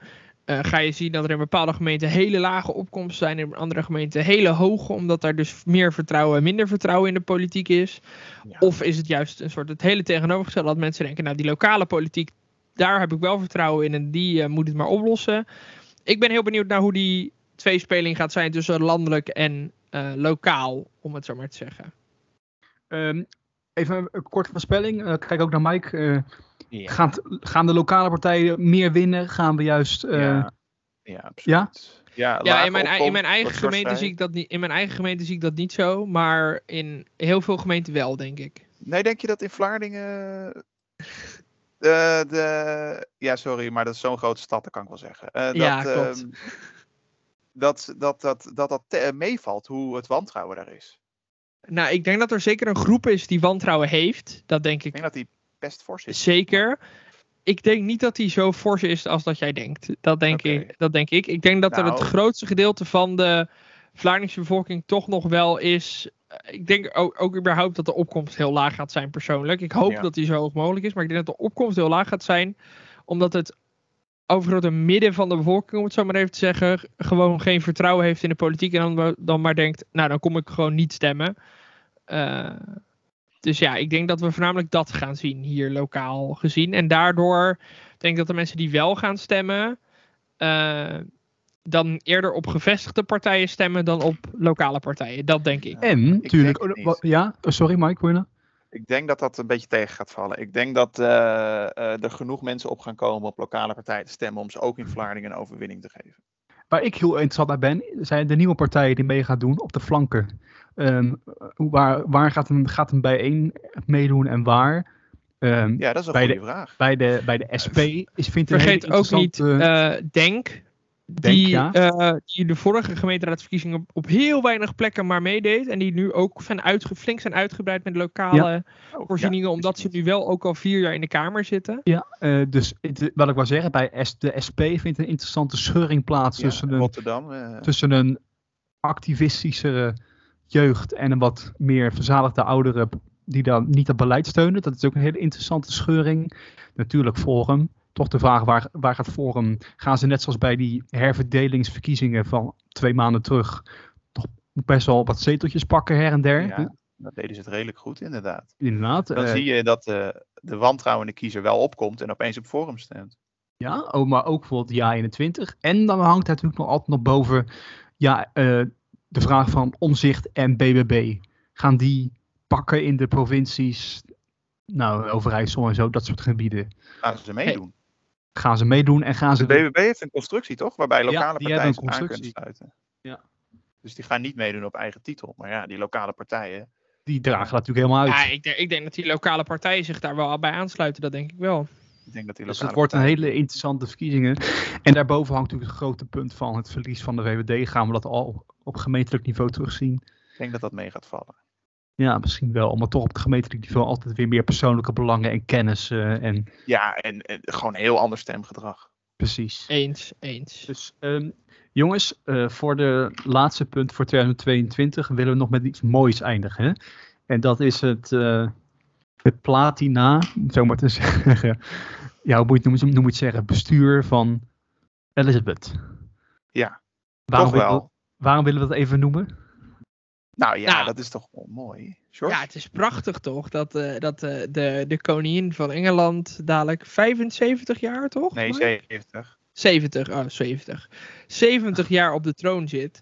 Eh, ga je zien dat er in bepaalde gemeenten hele lage opkomsten zijn, in andere gemeenten hele hoge, omdat daar dus meer vertrouwen en minder vertrouwen in de politiek is. Ja. Of is het juist een soort het hele tegenovergestelde, dat mensen denken, nou die lokale politiek, daar heb ik wel vertrouwen in en die eh, moet het maar oplossen. Ik ben heel benieuwd naar hoe die tweespeling gaat zijn tussen landelijk en eh, lokaal, om het zo maar te zeggen. Ehm, even een korte voorspelling. Eh, kijk ook naar Mike. Ja. gaat, gaan de lokale partijen meer winnen? Gaan we juist... eh, ja. ja, absoluut. ja? Ja, Ja, in mijn, in mijn eigen gemeente zie ik dat niet. In mijn eigen gemeente zie ik dat niet zo, maar in heel veel gemeenten wel, denk ik. Nee, denk je dat in Vlaardingen. eh, de, ja, sorry, maar dat is zo'n grote stad, dat kan ik wel zeggen. Eh, Ja, dat, klopt. ehm, dat, dat, dat, dat dat te- meevalt hoe het wantrouwen daar is. Nou, ik denk dat er zeker een groep is die wantrouwen heeft. Dat denk Ik ik denk dat die best fors is. zeker. Ik denk niet dat die zo fors is als dat jij denkt. Dat denk, ik, dat denk ik. Ik denk dat er het Nou. grootste gedeelte van de Vlaardingse bevolking toch nog wel is. eh, Ik denk ook, ook überhaupt dat de opkomst heel laag gaat zijn persoonlijk. Ik hoop Ja. dat die zo hoog mogelijk is. Maar ik denk dat de opkomst heel laag gaat zijn. Omdat het overgrote midden van de bevolking, om het zo maar even te zeggen, gewoon geen vertrouwen heeft in de politiek. En dan, dan maar denkt, nou dan kom ik gewoon niet stemmen. Eh, dus ja, ik denk dat we voornamelijk dat gaan zien hier lokaal gezien. En daardoor denk ik dat de mensen die wel gaan stemmen, eh, dan eerder op gevestigde partijen stemmen dan op lokale partijen. Dat denk ik. En, natuurlijk... oh, ja, Oh, sorry Mike, wil je nou? Ik denk dat dat een beetje tegen gaat vallen. Ik denk dat eh, eh, er genoeg mensen op gaan komen op lokale partijen te stemmen om ze ook in Vlaardingen een overwinning te geven. Waar ik heel interessant naar ben, zijn de nieuwe partijen die mee gaan doen op de flanken. Ehm, waar waar gaat, een, gaat een bijeen meedoen en waar? Ehm, Ja, dat is een Bij de- vraag. bij, de, bij de SP is, vindt een Vergeet ook niet interessante- eh, Denk. Denk, Die, ja. eh, die de vorige gemeenteraadsverkiezingen op, op heel weinig plekken maar meedeed. En die nu ook zijn uitge, flink zijn uitgebreid met lokale Oh, voorzieningen. ja, omdat ze nu wel ook al vier jaar in de Kamer zitten. Ja, eh, dus het- wat ik wil zeggen, bij S- de SP vindt een interessante scheuring plaats Ja, tussen, een, Rotterdam. tussen een activistische jeugd en een wat meer verzadigde ouderen die dan niet het beleid steunen. Dat is ook een hele interessante scheuring. Natuurlijk Forum. Toch de vraag, waar, waar gaat Forum? Gaan ze net zoals bij die herverdelingsverkiezingen van twee maanden terug toch best wel wat zeteltjes pakken her en der? ja, dat deden ze het redelijk goed, inderdaad. Inderdaad. Dan eh, zie je dat eh, de wantrouwende kiezer wel opkomt en opeens op Forum stemt. Ja, oh, maar ook bijvoorbeeld ja 21. En dan hangt er natuurlijk nog altijd nog boven ja, eh, de vraag van omzicht en BBB. Gaan die pakken in de provincies, nou Overijssel en zo, dat soort gebieden. Gaan ze meedoen. Gaan ze meedoen en gaan De ze... BBB heeft een constructie, toch? Waarbij lokale partijen zich aan kunnen sluiten. Ja. Dus die gaan niet meedoen op eigen titel. Maar ja, die lokale partijen. Die dragen dat natuurlijk helemaal uit. Ja, ik, denk- ik denk dat die lokale partijen zich daar wel bij aansluiten. Dat denk ik wel. Ik denk dat die dus het wordt een hele interessante verkiezingen. En daarboven hangt natuurlijk het grote punt van het verlies van de VVD. Gaan we dat al op gemeentelijk niveau terugzien? Ik denk dat dat mee gaat vallen. Ja, misschien wel. Maar toch op het gemeentelijk niveau altijd weer meer persoonlijke belangen en kennis. eh, en Ja, en, en gewoon heel ander stemgedrag. precies. Eens, eens. Dus ehm, jongens, eh, voor de laatste punt voor 2022 willen we nog met iets moois eindigen. Hè? En dat is het, eh, het platina, om zo maar te zeggen. Ja, hoe moet je het noemen, het zeggen? Bestuur van Elizabeth. Ja, Waarom toch willen, wel. we, waarom willen we dat even noemen? Nou ja, Nou. dat is toch wel mooi. George? Ja, het is prachtig toch? Dat, eh, dat eh, de, de koningin van Engeland dadelijk 75 jaar toch? nee, Mike? 70. 70, oh 70. 70 jaar op de troon zit.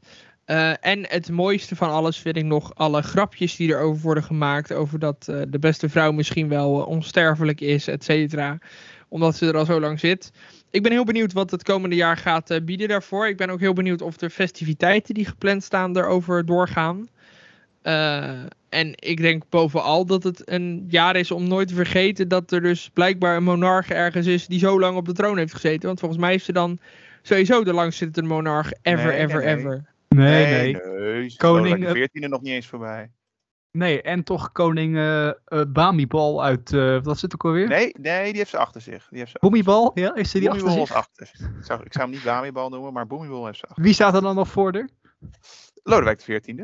Eh, en het mooiste van alles vind ik nog alle grapjes die erover worden gemaakt. Over dat eh, de beste vrouw misschien wel eh, onsterfelijk is, et cetera. Omdat ze er al zo lang zit. Ik ben heel benieuwd wat het komende jaar gaat bieden daarvoor. Ik ben ook heel benieuwd of de festiviteiten die gepland staan erover doorgaan. En ik denk bovenal dat het een jaar is om nooit te vergeten dat er dus blijkbaar een monarch ergens is die zo lang op de troon heeft gezeten. Want volgens mij is ze dan sowieso de langstzittende monarch ever, Nee, nee, ever, nee. ever. Nee, nee. nee. Koning, eh, De 14e nog niet eens voorbij. Nee, en toch koning eh eh, Bamibal uit, eh, wat zit er ook alweer? Nee, nee, die heeft ze achter zich. Die heeft ze Boemibal, ja, is er die achter zich? is achter zich. Ik zou, ik zou hem niet Bamibal noemen, maar Boemibol heeft ze achter. Wie staat er dan nog voor de? Lodewijk de 14e.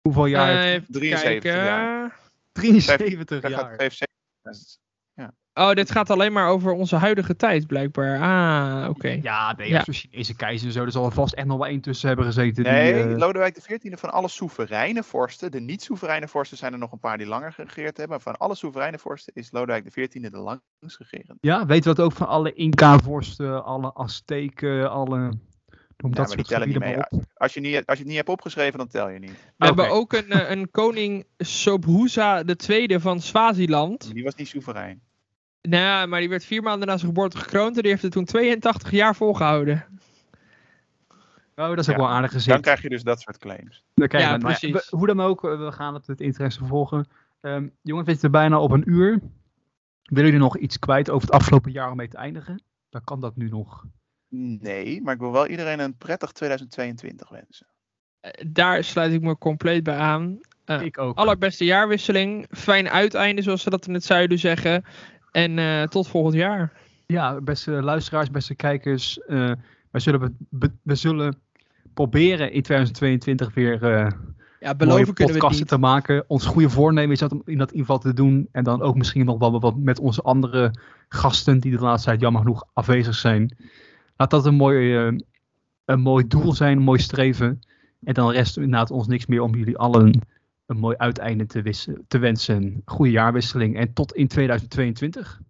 Hoeveel jaar? Eh, heeft hij? even 73 kijken. jaar. 73 Hij gaat jaar. 75. Oh, dit gaat alleen maar over onze huidige tijd, blijkbaar. Ah, oké. Ja, nee, Ja. Chinese keizer en zo. Er zal er vast echt nog wel één tussen hebben gezeten. Nee, die, eh, Lodewijk de 14e van alle soevereine vorsten. De niet-soevereine vorsten zijn er nog een paar die langer geregeerd hebben. Maar van alle soevereine vorsten is Lodewijk de 14e de langst regerend. ja, weten we dat ook van alle Inca-vorsten, alle Azteken, alle... Noem Ja, dat maar die soort tellen niet mee. Als je, niet, als je het niet hebt opgeschreven, dan tel je niet. We hebben ook een, eh, een koning Sobhuza II van Swaziland. Die was niet soeverein. Nou ja, maar die werd vier maanden na zijn geboorte gekroond en die heeft het toen 82 jaar volgehouden. Oh, dat is ook Ja, wel aardig gezien. Dan krijg je dus dat soort claims. Dan krijg je Ja. Maar precies. hoe dan ook, eh, we gaan het met interesse volgen. Ehm jongens, we zitten bijna op een uur. Willen jullie nog iets kwijt over het afgelopen jaar om mee te eindigen? Dan kan dat nu nog. Nee, maar ik wil wel iedereen een prettig 2022 wensen. Eh, Daar sluit ik me compleet bij aan. Ja. Ik ook. Allerbeste jaarwisseling. Fijn uiteinde, zoals ze dat in het zuiden zeggen. En eh, tot volgend jaar. Ja, beste luisteraars, beste kijkers. eh we, zullen, we zullen proberen in 2022 weer eh Ja, mooie beloven kunnen podcasten te maken. Ons goede voornemen is dat om in dat in ieder geval te doen. En dan ook misschien nog wel wat met onze andere gasten die de laatste tijd jammer genoeg afwezig zijn. Laat dat een mooi, een mooi doel zijn, een mooi streven. En dan rest inderdaad ons niks meer om jullie allen een mooi uiteinde te, wissen, te wensen. Goede jaarwisseling en tot in 2022.